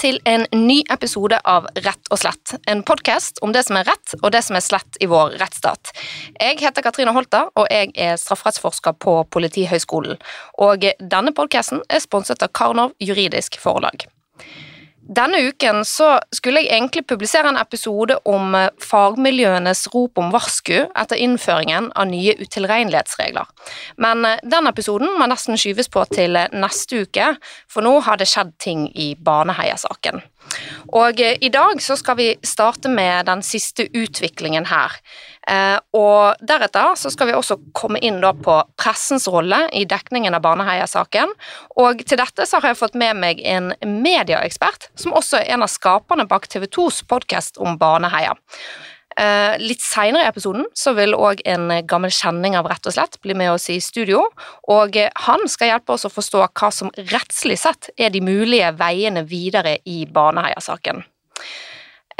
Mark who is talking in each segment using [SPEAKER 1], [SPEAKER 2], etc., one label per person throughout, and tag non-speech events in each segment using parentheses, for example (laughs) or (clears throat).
[SPEAKER 1] Til en ny episode av Rett og slett. En podkast om det som er rett og det som er slett i vår rettsstat. Jeg heter Katrine Holter, og jeg er strafferettsforsker på Politihøgskolen. Og denne podkasten er sponset av Karnov juridisk forlag. Denne uken så skulle jeg egentlig publisere en episode om eh, fagmiljøenes rop om varsku etter innføringen av nye utilregnelighetsregler. Men eh, den episoden må nesten skyves på til eh, neste uke, for nå har det skjedd ting i Baneheia-saken. Og i dag så skal vi starte med den siste utviklingen her. Eh, og deretter så skal vi også komme inn da på pressens rolle i dekningen av Baneheia-saken. Og til dette så har jeg fått med meg en medieekspert, som også er en av skaperne bak TV 2s podkast om Baneheia. Uh, litt seinere i episoden så vil òg en gammel kjenning av Rett og slett bli med oss i studio, og han skal hjelpe oss å forstå hva som rettslig sett er de mulige veiene videre i Baneheia-saken.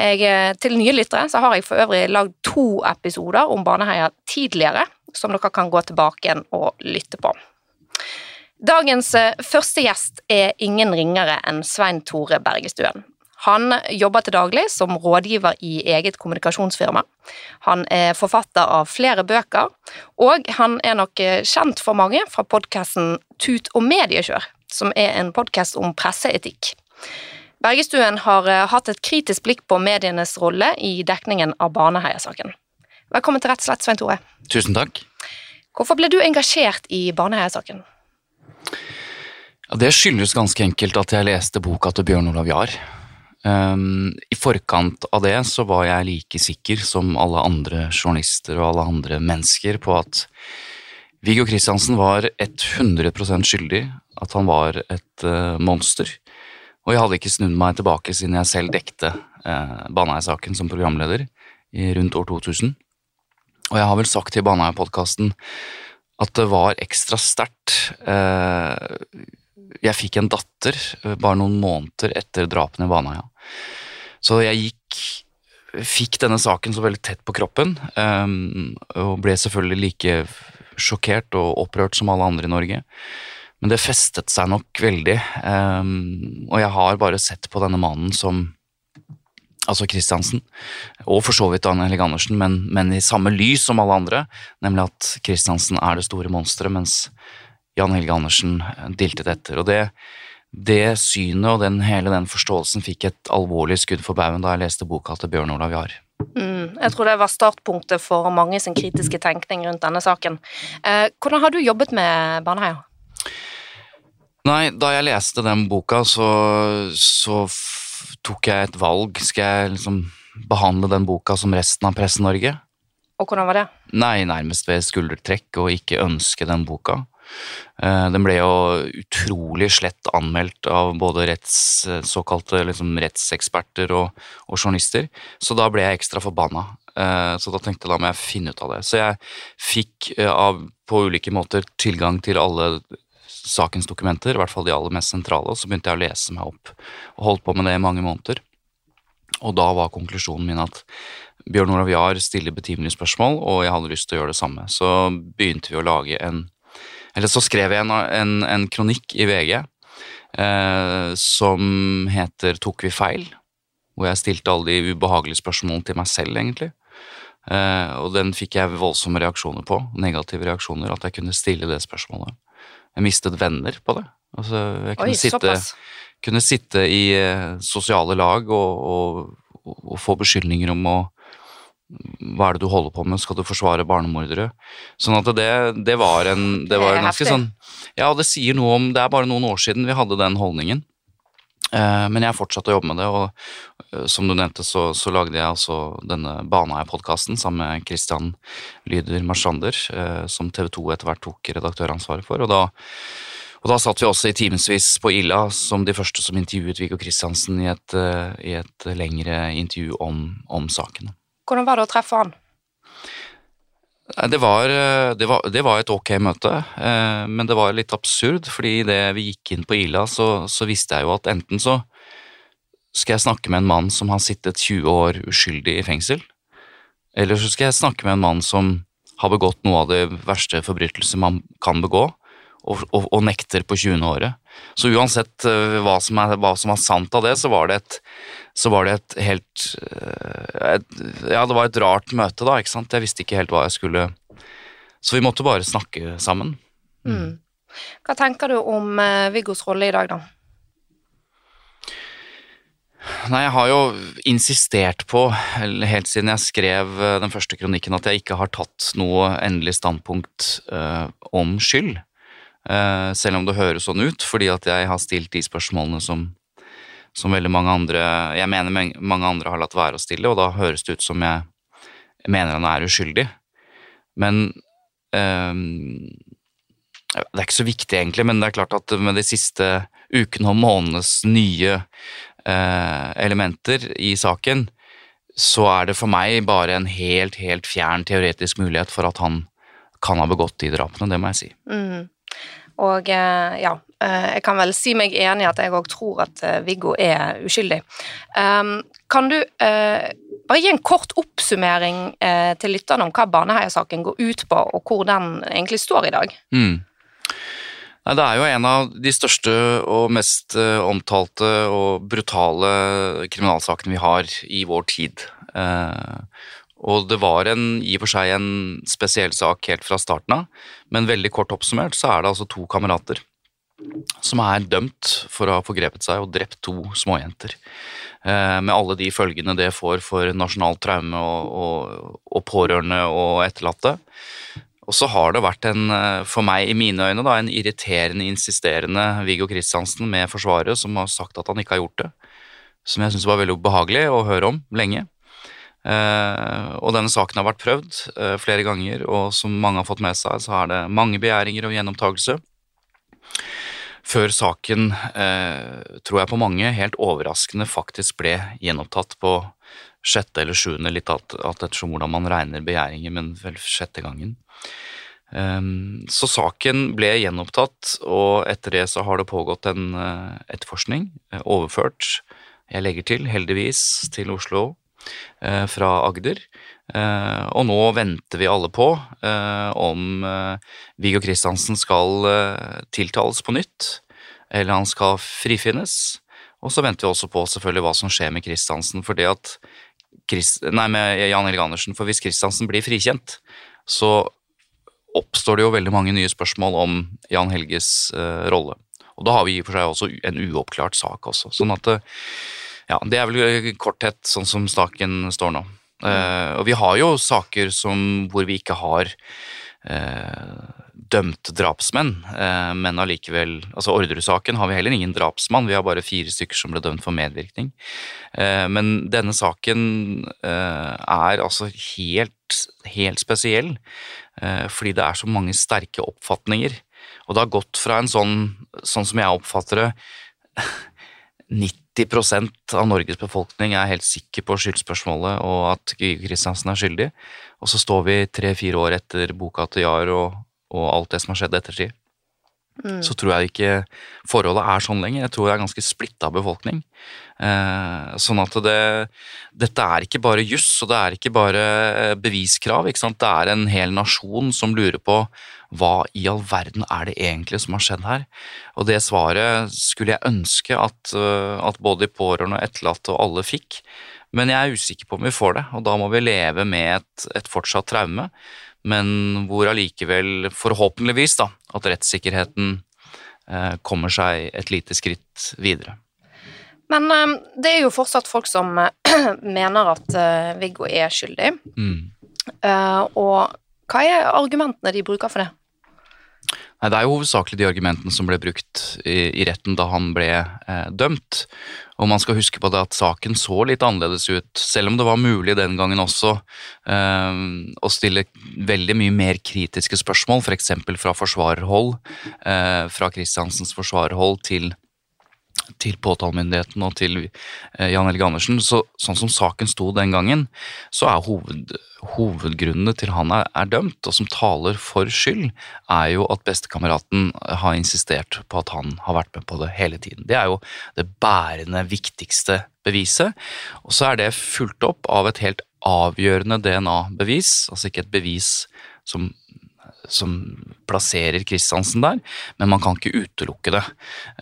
[SPEAKER 1] Jeg, eh, til nye lyttere så har jeg for øvrig lagd to episoder om Baneheia tidligere, som dere kan gå tilbake igjen og lytte på. Dagens eh, første gjest er ingen ringere enn Svein Tore Bergestuen. Han jobber til daglig som rådgiver i eget kommunikasjonsfirma. Han er forfatter av flere bøker, og han er nok eh, kjent for mange fra podkasten Tut og mediekjør, som er en podkast om presseetikk. Bergestuen har eh, hatt et kritisk blikk på medienes rolle i dekningen av Baneheia-saken. Velkommen til Rett slett, Svein Tore.
[SPEAKER 2] Tusen takk.
[SPEAKER 1] Hvorfor ble du engasjert i Baneheia-saken?
[SPEAKER 2] Ja, det skyldes ganske enkelt at jeg leste boka til Bjørn Olav Jahr. Um, I forkant av det så var jeg like sikker som alle andre journalister og alle andre mennesker på at Viggo Kristiansen var 100% skyldig, at han var et uh, monster. Og jeg hadde ikke snudd meg tilbake siden jeg selv dekte uh, Baneheia-saken som programleder i rundt år 2000. Og jeg har vel sagt til Baneheia-podkasten at det var ekstra sterkt. Eh, jeg fikk en datter eh, bare noen måneder etter drapene i Baneheia. Så jeg gikk Fikk denne saken så veldig tett på kroppen, um, og ble selvfølgelig like sjokkert og opprørt som alle andre i Norge. Men det festet seg nok veldig, um, og jeg har bare sett på denne mannen som altså Kristiansen, og for så vidt Anne Helge Andersen, men, men, i samme lys som alle andre, nemlig at Kristiansen er det store monsteret, mens Jan Helge Andersen diltet etter. Og det, det synet og den, hele den forståelsen fikk et alvorlig skudd for baugen da jeg leste boka til Bjørn Olav Jahr.
[SPEAKER 1] Mm, jeg tror det var startpunktet for mange sin kritiske tenkning rundt denne saken. Eh, hvordan har du jobbet med Baneheia?
[SPEAKER 2] Nei, da jeg leste den boka, så, så tok jeg et valg. Skal jeg liksom behandle den boka som resten av Presse-Norge?
[SPEAKER 1] Og hvordan var det?
[SPEAKER 2] Nei, nærmest ved skuldertrekk og ikke ønske den boka. Eh, den ble jo utrolig slett anmeldt av både retts, såkalte liksom rettseksperter og, og, journalister, så da ble jeg ekstra forbanna. Eh, så da tenkte jeg da må jeg finne ut av det. Så jeg fikk eh, av, på ulike måter tilgang til alle sakens dokumenter, i hvert fall de aller mest sentrale, og så begynte jeg å lese meg opp, og holdt på med det i mange måneder. Og da var konklusjonen min at Bjørn Olav Jahr stiller betimelige spørsmål, og jeg hadde lyst til å gjøre det samme. Så begynte vi å lage en Eller så skrev jeg en, en, en kronikk i VG eh, som heter Tok vi feil? Hvor jeg stilte alle de ubehagelige spørsmålene til meg selv, egentlig. Eh, og den fikk jeg voldsomme reaksjoner på, negative reaksjoner, at jeg kunne stille det spørsmålet. Jeg mistet venner på det. Altså, jeg kunne, Oi, sitte, kunne sitte, i uh, sosiale lag og, og, og, få beskyldninger om å hva er det du holder på med, skal du forsvare barnemordere? Sånn at det, det var en det var ganske sånn Ja, det sier noe om Det er bare noen år siden vi hadde den holdningen. Uh, men jeg fortsatte å jobbe med det, og uh, som du nevnte, så, så lagde jeg altså denne Baneheia-podkasten sammen med Christian Lyder Marsander, uh, som TV 2 etter hvert tok redaktøransvaret for. og da og da satt vi også i timevis på Illa som de første som intervjuet Viggo Kristiansen i et, i et lengre intervju om, om sakene.
[SPEAKER 1] Hvordan var det å treffe han?
[SPEAKER 2] Det var, det, var, det var, et ok møte, eh, men det var litt absurd, fordi idet vi gikk inn på Ila, så, så, visste jeg jo at enten så skal jeg snakke med en mann som har sittet 20 år uskyldig i fengsel, eller så skal jeg snakke med en mann som har begått noe av det verste forbrytelser man kan begå, og, og, og nekter på 20. året. Så uansett uh, hva, som er, hva som er sant av det, så var det et, så var det et helt uh, et, Ja, det var et rart møte, da, ikke sant. Jeg visste ikke helt hva jeg skulle Så vi måtte bare snakke sammen.
[SPEAKER 1] Mm. Hva tenker du om uh, Viggos rolle i dag, da?
[SPEAKER 2] Nei, jeg har jo insistert på, helt siden jeg skrev eh, den første kronikken, at jeg ikke har tatt noe endelig standpunkt uh, om skyld. Uh, selv om det høres sånn ut, fordi at jeg har stilt de spørsmålene som, som veldig mange andre Jeg mener mange andre har latt være å stille, og da høres det ut som jeg, mener han er uskyldig. Men um, Det er ikke så viktig, egentlig, men det er klart at med de siste ukene og månedenes nye uh, elementer i saken, så er det for meg bare en helt, helt fjern teoretisk mulighet for at han kan ha begått de drapene. Det må jeg si.
[SPEAKER 1] Mm. Og eh, ja, jeg kan vel si meg enig i at jeg òg tror at Viggo er uskyldig. Ehm, kan du bare gi en kort oppsummering til lytterne om hva Baneheia-saken går ut på, og hvor den egentlig står i dag?
[SPEAKER 2] Mm. Nei, Det er jo en av de største og mest omtalte og brutale kriminalsakene vi har i vår tid. Og det var en, i og for seg en spesiell sak helt fra starten av, men veldig kort oppsummert så er det altså to kamerater som er dømt for å ha forgrepet seg og drept to småjenter. Uh, med alle de følgene det får for nasjonalt traume og, og, og pårørende og etterlatte. Og så har det vært en, eh, for meg i mine øyne, da, en irriterende, insisterende Viggo Kristiansen med Forsvaret som har sagt at han ikke har gjort det. Som jeg syns var veldig ubehagelig å høre om lenge. Uh, og denne saken har vært prøvd uh, flere ganger, og som mange har fått med seg, så er det mange begjæringer og gjenopptakelse. Før saken, uh, tror jeg på mange, helt overraskende faktisk ble gjenopptatt på sjette eller sjuende, litt alt, alt ettersom hvordan man regner begjæringer, men vel sjette gangen. Um, så saken ble gjenopptatt, og etter det så har det pågått en uh, etterforskning, uh, overført, jeg legger til, heldigvis, til Oslo fra Agder. Og nå venter vi alle på om Viggo Kristiansen skal tiltales på nytt, eller han skal frifinnes. Og så venter vi også på selvfølgelig hva som skjer med Kristiansen, for det at Christ, nei, med Jan Helge Andersen. For hvis Kristiansen blir frikjent, så oppstår det jo veldig mange nye spørsmål om Jan Helges uh, rolle. Og da har vi i og for seg også en uoppklart sak også. Sånn at ja, det er vel korthet sånn som staken står nå. Uh, og vi har jo saker som, hvor vi ikke har uh, dømte drapsmenn, uh, men allikevel Altså Orderud-saken har vi heller ingen drapsmann, vi har bare fire stykker som ble dømt for medvirkning. Eh, men denne saken eh, er altså helt, helt spesiell, fordi det er så mange sterke oppfatninger. Og det har gått fra en sånn, sånn som jeg oppfatter det (laughs) 90 av Norges befolkning er helt sikker på skyldspørsmålet og at Kristiansen er skyldig, og så står vi tre-fire år etter boka til Jahr og og alt det som har skjedd ettertid, mm. så tror jeg ikke forholdet er sånn lenger. Jeg tror det er ganske splitta befolkning. Eh, sånn at det, dette er ikke bare juss, og det er ikke bare eh, beviskrav. Ikke? Det er en hel nasjon som lurer på hva i all verden er det egentlig som har skjedd her? Og det svaret skulle jeg ønske at, eh, at både de pårørende, etterlatte og alle fikk. Men jeg er usikker på om vi får det, og da må vi leve med et, et fortsatt traume men hvor allikevel, forhåpentligvis, da, at rettssikkerheten eh, kommer seg et lite skritt videre.
[SPEAKER 1] Men eh, det er jo fortsatt folk som eh, (clears throat) mener at eh, Viggo er skyldig. Mm. Eh, og hva er argumentene de bruker for det?
[SPEAKER 2] Nei, Det er jo hovedsakelig de argumentene som ble brukt i, i retten da han ble eh, dømt. Og man skal huske på det at saken så litt annerledes ut, selv om det var mulig den gangen også eh, å stille veldig mye mer kritiske spørsmål, f.eks. For fra forsvarerhold, eh, fra Kristiansens forsvarerhold til til påtalemyndigheten og til eh, Jan Helge Andersen. Så, sånn som saken sto den gangen, så er hoved, hovedgrunnene til han er, er, dømt, og som taler for skyld, er jo at bestekameraten har insistert på at han har vært med på det hele tiden. Det er jo det bærende, viktigste beviset. Og så er det fulgt opp av et helt avgjørende DNA-bevis, altså ikke et bevis som som plasserer Kristiansen der, men man kan ikke utelukke det.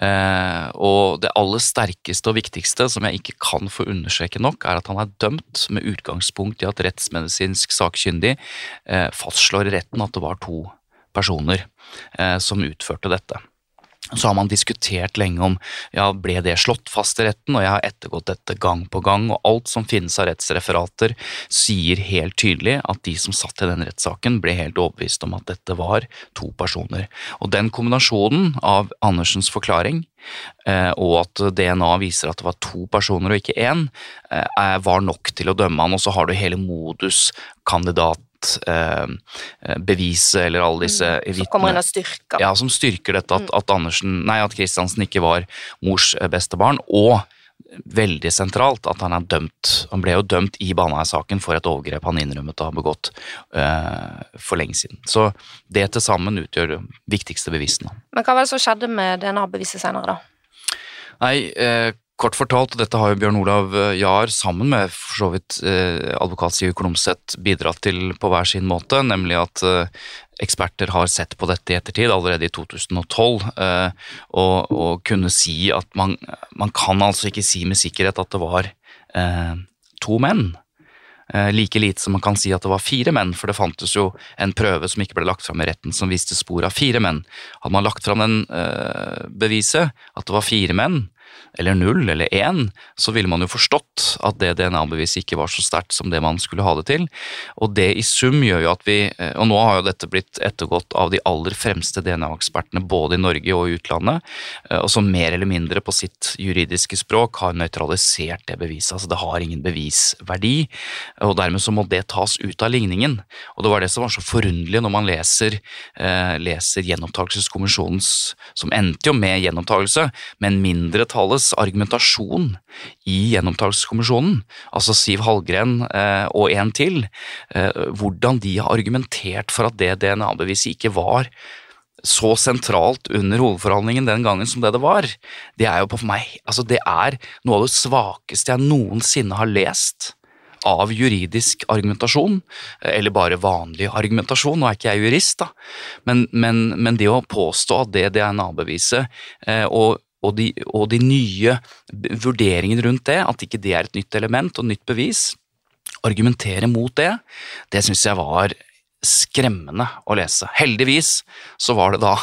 [SPEAKER 2] Eh, og det aller sterkeste og viktigste, som jeg ikke kan få understreke nok, er at han er dømt med utgangspunkt i at rettsmedisinsk sakkyndig eh, fastslår i retten at det var to personer eh, som utførte dette. Så har man diskutert lenge om ja, ble det slått fast i retten, og jeg har ettergått dette gang på gang, og alt som finnes av rettsreferater sier helt tydelig at de som satt i den rettssaken ble helt overbevist om at dette var to personer. Og den kombinasjonen av Andersens forklaring eh, og at DNA viser at det var to personer og ikke én, eh, var nok til å dømme han, og så har du hele modus kandidat Eh, beviset eller alle disse
[SPEAKER 1] mm, Som kommer inn og styrker.
[SPEAKER 2] Ja, som styrker dette at, mm. at, Andersen, nei, at Kristiansen ikke var mors eh, beste barn. Og veldig sentralt at han er dømt. Han ble jo dømt i Baneheia-saken for et overgrep han innrømmet å ha begått uh, for lenge siden. Så det til sammen utgjør det viktigste bevisene.
[SPEAKER 1] Men hva var det som skjedde med DNA-beviset senere, da?
[SPEAKER 2] Nei, eh, Kort fortalt, og dette har jo Bjørn Olav eh, Jahr sammen med for så vidt eh, advokat Siv Klomsæt bidratt til på hver sin måte, nemlig at eh, eksperter har sett på dette i ettertid, allerede i 2012, eh, og, og, kunne si at man, man, kan altså ikke si med sikkerhet at det var eh, to menn. Eh, like lite som man kan si at det var fire menn, for det fantes jo en prøve som ikke ble lagt fram i retten som viste spor av fire menn. Hadde man lagt fram den beviset, at det var fire menn, eller null eller én, så ville man jo forstått at det DNA-beviset ikke var så sterkt som det man skulle ha det til. Og det i sum gjør jo at vi eh, Og nå har jo dette blitt ettergått av de aller fremste DNA-ekspertene både i Norge og i utlandet, eh, og som mer eller mindre på sitt juridiske språk har nøytralisert det beviset. Altså det har ingen bevisverdi, og dermed så må det tas ut av ligningen. Og det var det som var så forunderlig når man leser, eh, leser gjenopptakelseskommisjonens Som endte jo med gjenopptakelse, men mindretallets argumentasjon i gjenopptakelseskommisjonen, altså Siv Hallgren eh, og en til, eh, hvordan de har argumentert for at det DNA-beviset ikke var så sentralt under hovedforhandlingen den gangen som det det var, det er jo på meg altså det er noe av det svakeste jeg noensinne har lest av juridisk argumentasjon, eller bare vanlig argumentasjon, nå er ikke jeg jurist, da, men, men, men det å påstå at det DNA-beviset eh, og og de, og de nye vurderingene rundt det, at ikke det er et nytt element og nytt bevis, argumentere mot det, det syns jeg var skremmende å lese. Heldigvis så var det da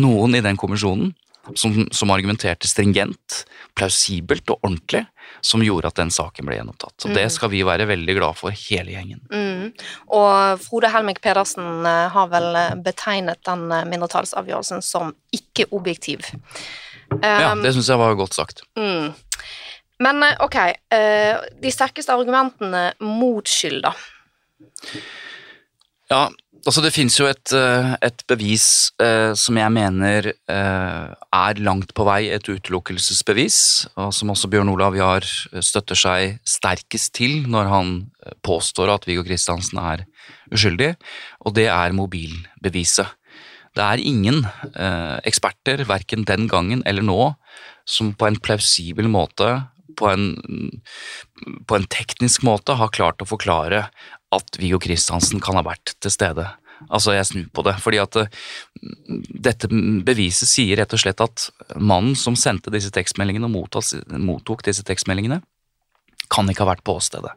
[SPEAKER 2] noen i den kommisjonen som, som, argumenterte stringent, plausibelt og ordentlig, som gjorde at den saken ble gjenopptatt. Så mm. Det skal vi være veldig glad for, hele gjengen.
[SPEAKER 1] Mm. Og Frode Helmik Pedersen eh, har vel betegnet den eh, mindretallsavgjørelsen som ikke objektiv
[SPEAKER 2] ja, um, det syns jeg var godt sagt.
[SPEAKER 1] Mm. Men eh, ok, uh, de sterkeste argumentene mot skyld, da?
[SPEAKER 2] Ja, altså det finnes jo et, eh, et bevis som jeg mener er langt på vei et utelukkelsesbevis, og som også Bjørn Olav Jahr støtter seg sterkest til når han påstår at Viggo Kristiansen er uskyldig, og det er mobilbeviset. Det er ingen eh, eksperter, verken den gangen eller nå, som på en plausibel måte, på en, på en teknisk måte, har klart å forklare at Viggo Kristiansen kan ha vært til stede. Altså, jeg snur på det, fordi at eh, dette beviset sier rett og slett at mannen som sendte disse tekstmeldingene og mottok disse tekstmeldingene, kan ikke ha vært på åstedet.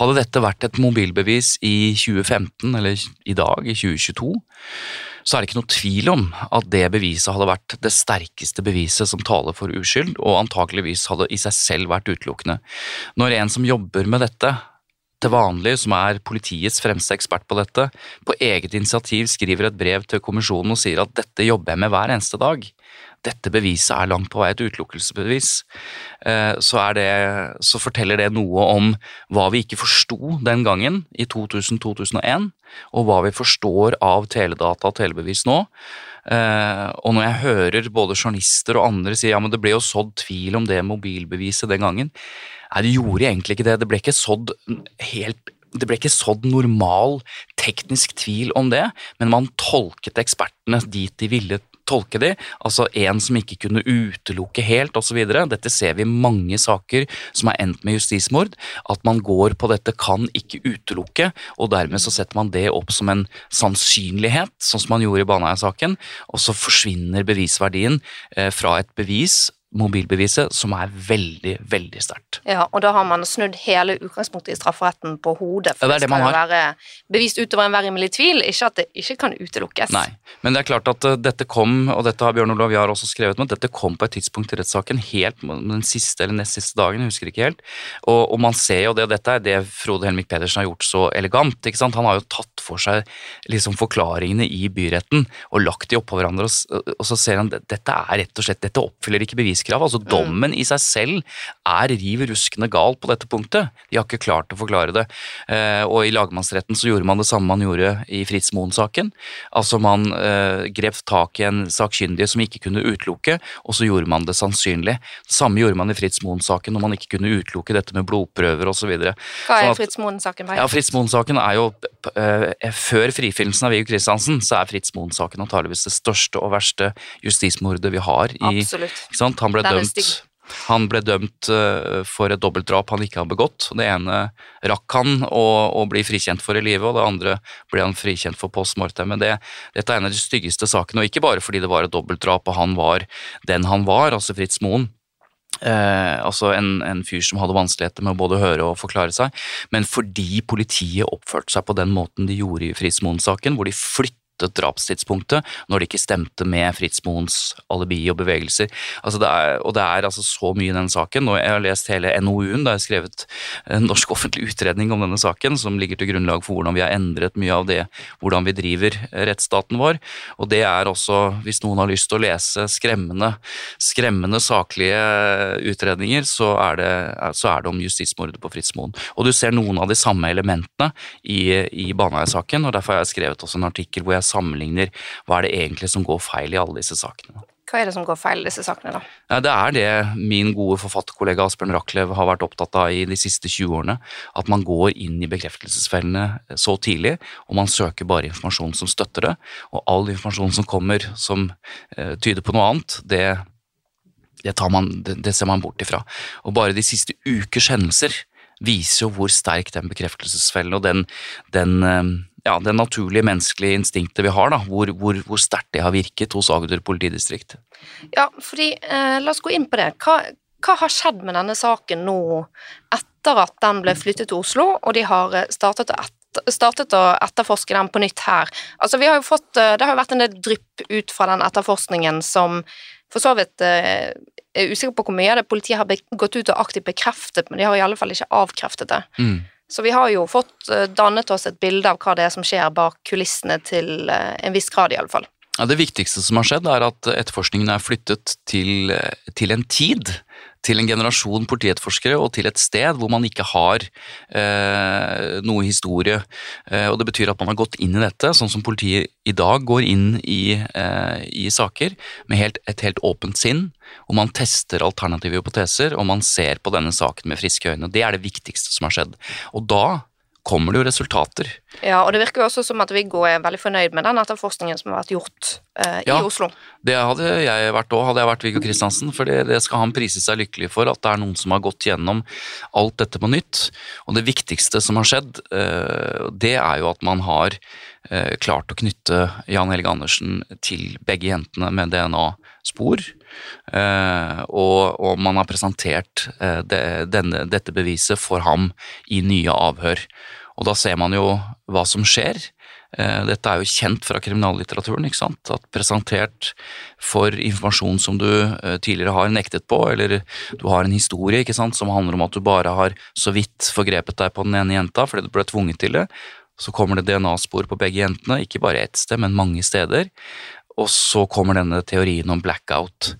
[SPEAKER 2] Hadde dette vært et mobilbevis i 2015, eller i dag, i 2022, så er det ikke noe tvil om at det beviset hadde vært det sterkeste beviset som taler for uskyld, og antakeligvis hadde i seg selv vært utelukkende. Når en som jobber med dette til vanlig, som er politiets fremste ekspert på dette, på eget initiativ skriver et brev til kommisjonen og sier at dette jobber jeg med hver eneste dag, dette beviset er langt på vei et utelukkelsesbevis, eh, så, så, forteller det noe om hva vi ikke forsto den gangen, i 2000-2001, og hva vi forstår av teledata og telebevis nå. Eh, og når jeg hører både journalister og andre si ja, men det ble jo sådd tvil om det mobilbeviset den gangen, nei, det gjorde egentlig ikke det. Det ble ikke sådd helt det ble ikke sådd normal teknisk tvil om det, men man tolket ekspertene dit de ville tolke de. Altså en som ikke kunne utelukke helt osv. Dette ser vi i mange saker som har endt med justismord. At man går på dette kan ikke utelukke, og dermed så setter man det opp som en sannsynlighet, sånn som man gjorde i Baneheia-saken, og så forsvinner bevisverdien eh, fra et bevis mobilbeviset, som er veldig, veldig sterkt.
[SPEAKER 1] Ja, og da har man snudd hele utgangspunktet i strafferetten på hodet.
[SPEAKER 2] For ja, det, det, skal jo
[SPEAKER 1] være bevist utover enhver rimelig tvil, ikke at det ikke kan utelukkes.
[SPEAKER 2] Nei, men det er klart at uh, dette kom, og dette har Bjørn Olav Jahr også skrevet om, dette kom på et tidspunkt i rettssaken, helt den siste eller nest siste dagen, jeg husker ikke helt, og, og man ser jo det, og dette er det Frode Helmik Pedersen har gjort så elegant, ikke sant, han har jo tatt for seg liksom forklaringene i byretten og lagt de oppå hverandre, og, og så ser han at dette er rett og slett, dette oppfyller ikke bevis beviskrav. Altså Dommen i seg selv er riv ruskende gal på dette punktet. De har ikke klart å forklare det. Eh, og i lagmannsretten så gjorde man det samme man gjorde i Fritz Moen-saken. Altså Man eh, grep tak i en sakkyndige som ikke kunne utelukke, og så gjorde man det sannsynlig. Det samme gjorde man i Fritz Moen-saken når man ikke kunne utelukke dette med blodprøver osv.
[SPEAKER 1] Hva er Fritz Moen-saken?
[SPEAKER 2] Ja, Fritz Moen-saken er jo eh, Før frifinnelsen av Viggo Kristiansen, så er Fritz Moen-saken antageligvis det største og verste justismordet vi har. I,
[SPEAKER 1] Absolutt.
[SPEAKER 2] Han ble dømt han ble dømt eh, for et dobbeltdrap han ikke har begått. Det ene rakk han å, å bli frikjent for i livet, og det andre ble han frikjent for post mortem. Men det, dette er en av de styggeste sakene, og ikke bare fordi det var et dobbeltdrap og han var den han var, altså Fritz Moen. Eh, altså en, en, fyr som hadde vanskeligheter med å både høre og forklare seg, men fordi politiet oppførte seg på den måten de gjorde i Fritz Moen-saken, hvor de flytta drapstidspunktet når det ikke stemte med Fritz Moens alibi og bevegelser. Altså det er, og det er altså så mye i den saken, og jeg har lest hele NOU-en. Det er skrevet en norsk offentlig utredning om denne saken som ligger til grunnlag for hvordan vi har endret mye av det, hvordan vi driver rettsstaten vår. Og det er også, hvis noen har lyst til å lese skremmende, skremmende saklige utredninger, så er det, så er det om justismordet på Fritz Moen. Og du ser noen av de samme elementene i, i Baneheia-saken, og derfor har jeg skrevet også en artikkel hvor jeg sammenligner hva er det egentlig som går feil i alle disse sakene.
[SPEAKER 1] Hva er det som går feil i disse sakene, da?
[SPEAKER 2] Det er det min gode forfatterkollega Asbjørn Rachlew har vært opptatt av i de siste 20 årene. At man går inn i bekreftelsesfellene så tidlig, og man søker bare informasjon som støtter det. Og all informasjon som kommer som uh, tyder på noe annet, det, det, man, det, ser man bort ifra. Og bare de siste ukers hendelser viser jo hvor sterk den bekreftelsesfellen og den, den uh, ja, det naturlige menneskelige instinktet vi har, da, hvor, hvor, hvor sterkt det har virket hos Agder politidistrikt.
[SPEAKER 1] Ja, fordi, eh, La oss gå inn på det. Hva, hva, har skjedd med denne saken nå etter at den ble flyttet til Oslo, og de har eh, startet et, startet å etterforske den på nytt her? Altså, vi har fått, eh, Det har jo vært en del drypp ut fra den etterforskningen som for så vidt eh, er usikker på hvor mye av det politiet har gått ut og aktivt bekreftet, men de har i alle fall ikke avkreftet det. Mm. Så vi har jo fått eh, dannet oss et bilde av hva det er som skjer bak kulissene til eh, en viss grad, iallfall.
[SPEAKER 2] Ja, det viktigste som har skjedd, er at etterforskningen er flyttet til, eh, til en tid til en generasjon politietterforskere og til et sted hvor man ikke har eh, noe historie. Eh, og Det betyr at man har gått inn i dette, sånn som politiet i dag går inn i, eh, i saker, med helt, et helt åpent sinn. Og man tester alternative hypoteser, og man ser på denne saken med friske øyne. Det er det viktigste som har skjedd. Og da kommer det jo resultater.
[SPEAKER 1] Ja, og det virker jo også som at Viggo er veldig fornøyd med den etterforskningen som har vært gjort eh, i
[SPEAKER 2] ja,
[SPEAKER 1] Oslo.
[SPEAKER 2] Det hadde jeg vært òg, hadde jeg vært Viggo Kristiansen. For det, det, skal han prise seg lykkelig for, at det er noen som har gått gjennom alt dette på nytt. Og det viktigste som har skjedd, eh, det er jo at man har eh, klart å knytte Jan Helge Andersen til begge jentene med DNA-spor. Uh, og, og, man har presentert det, denne, dette beviset for ham i nye avhør. Og da ser man jo hva som skjer. Uh, dette er jo kjent fra kriminallitteraturen. ikke sant? At presentert for informasjon som du tidligere har nektet på, eller du har en historie ikke sant, som handler om at du bare har så vidt forgrepet deg på den ene jenta fordi du ble tvunget til det, så kommer det DNA-spor på begge jentene, ikke bare ett sted, men mange steder. Og så kommer denne teorien om blackout.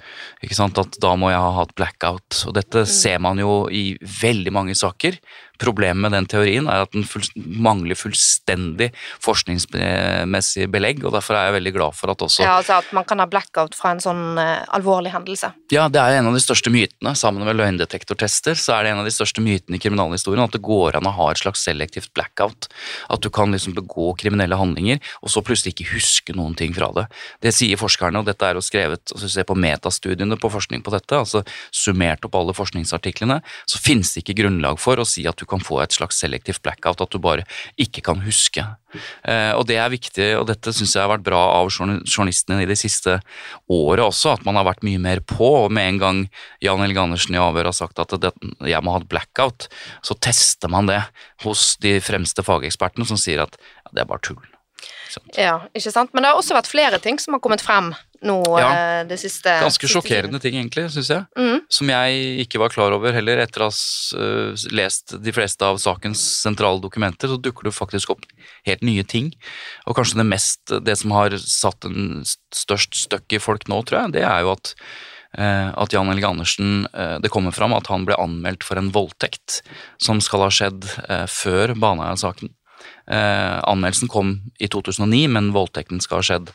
[SPEAKER 2] Ikke sant? At da må jeg ha hatt blackout. Og dette mm. ser man jo i veldig mange saker. Problemet med den teorien er at den full, mangler fullstendig forskningsmessig belegg, og derfor er jeg veldig glad for at også
[SPEAKER 1] Ja, altså at man kan ha blackout fra en sånn uh, alvorlig hendelse.
[SPEAKER 2] Ja, det er en av de største mytene. Sammen med løgndetektortester så er det en av de største mytene i kriminalhistorien at det går an å ha et slags selektivt blackout. At du kan liksom begå kriminelle handlinger, og så plutselig ikke huske noen ting fra det. Det sier forskerne, og dette er jo skrevet altså Se på metastudiene på forskning på dette, altså summert opp alle forskningsartiklene, så finnes det ikke grunnlag for å si at du kan få et slags selektivt blackout, at du bare ikke kan huske. Eh, og det er viktig, og dette syns jeg har vært bra av journalistene i de siste året også, at man har vært mye mer på. og Med en gang Jan Helge Andersen i avhør har sagt at det, jeg må ha et blackout, så tester man det hos de fremste fagekspertene som sier at ja, det er bare tull.
[SPEAKER 1] Ja, ikke sant. Men det har også vært flere ting som har kommet frem nå ja, eh, det siste
[SPEAKER 2] Ganske sjokkerende ting, egentlig, syns jeg. Mm. Som jeg ikke var klar over heller. Etter å ha uh, lest de fleste av sakens sentrale dokumenter, så dukker det faktisk opp helt nye ting. Og kanskje det mest, det som har satt en størst støkk i folk nå, tror jeg, det er jo at uh, at Jan Helge Andersen Det kommer fram at han ble anmeldt for en voldtekt som skal ha skjedd før Baneheia-saken. Eh, anmeldelsen kom i 2009, men voldtekten skal ha skjedd.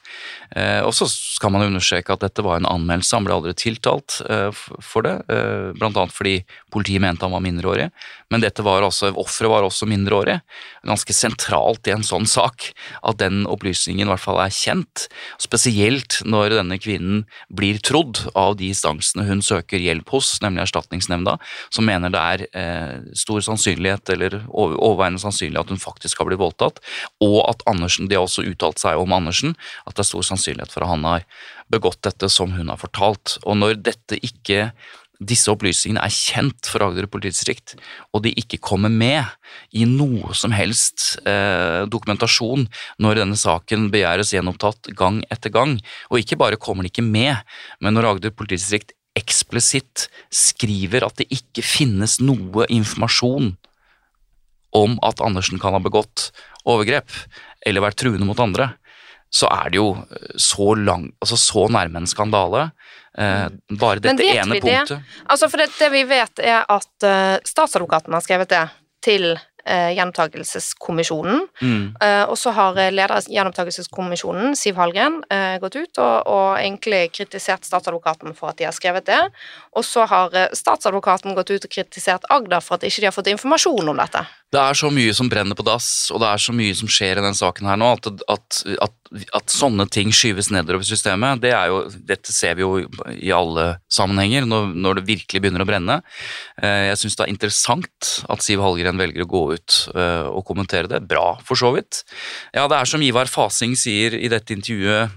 [SPEAKER 2] Eh, og så skal man understreke at dette var en anmeldelse, han ble aldri tiltalt eh, for det. Eh, annet fordi politiet mente han var mindreårig, men dette var også, offeret var også mindreårig. Ganske sentralt i en sånn sak at den opplysningen i hvert fall er kjent. Spesielt når denne kvinnen blir trodd av de instansene hun søker hjelp hos, nemlig Erstatningsnemnda, som mener det er eh, stor sannsynlighet, eller overveiende sannsynlig at hun faktisk har blitt voldtatt, og at Andersen, de har også uttalt seg om Andersen, at det er stor sannsynlighet for at han har begått dette som hun har fortalt. Og når dette ikke disse opplysningene er kjent for Agder politidistrikt, og de ikke kommer med i noe som helst eh, dokumentasjon når denne saken begjæres gjenopptatt gang etter gang. Og ikke bare kommer de ikke med, men når Agder politidistrikt eksplisitt skriver at det ikke finnes noe informasjon om at Andersen kan ha begått overgrep eller vært truende mot andre, så er det jo eh, så, lang, altså så nærme en skandale. Eh, bare dette ene punktet. Det?
[SPEAKER 1] Altså for det, det, vi vet, er at uh, statsadvokaten har skrevet det til uh, Gjenopptakelseskommisjonen. Mm. Uh, og så har leder av Gjenopptakelseskommisjonen, Siv Hallgren, uh, gått ut og, og, egentlig kritisert statsadvokaten for at de har skrevet det. Og så har statsadvokaten gått ut og kritisert Agder for at ikke de har fått informasjon om dette.
[SPEAKER 2] Det er så mye som brenner på dass, og det er så mye som skjer i den saken her nå, at, at, at, at sånne ting skyves nedover systemet, det jo, dette ser vi jo i alle sammenhenger når, når det virkelig begynner å brenne. Eh, jeg syns det er interessant at Siv Hallgren velger å gå ut eh, og kommentere det. Bra, for så vidt. Ja, det er som Ivar Fasing sier i dette intervjuet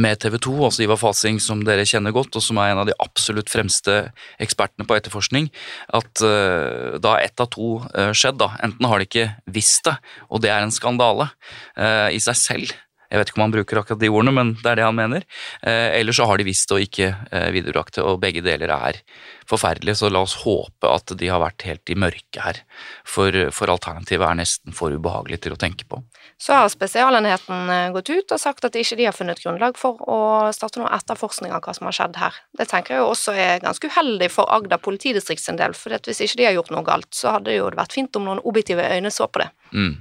[SPEAKER 2] med TV 2, også Ivar Fasing, som dere kjenner godt, og som er en av de absolutt fremste ekspertene på etterforskning, at uh, da ett av to uh, skjedd, da, enten har de ikke visst det, og det er en skandale uh, i seg selv, jeg vet ikke om han bruker akkurat de ordene, men det er det han mener. Eh, eller så har de visst og ikke eh, viderebrakt det, og begge deler er forferdelig, så la oss håpe at de har vært helt i mørket her. For, for alternativet er nesten for ubehagelig til å tenke på.
[SPEAKER 1] Så har Spesialenheten eh, gått ut og sagt at ikke de har funnet grunnlag for å starte noe etterforskning av hva som har skjedd her. Det tenker jeg også er ganske uheldig for Agder politidistrikt sin del, for hvis ikke de har gjort noe galt, så hadde det jo vært fint om noen objektive øyne så på det.
[SPEAKER 2] Mm.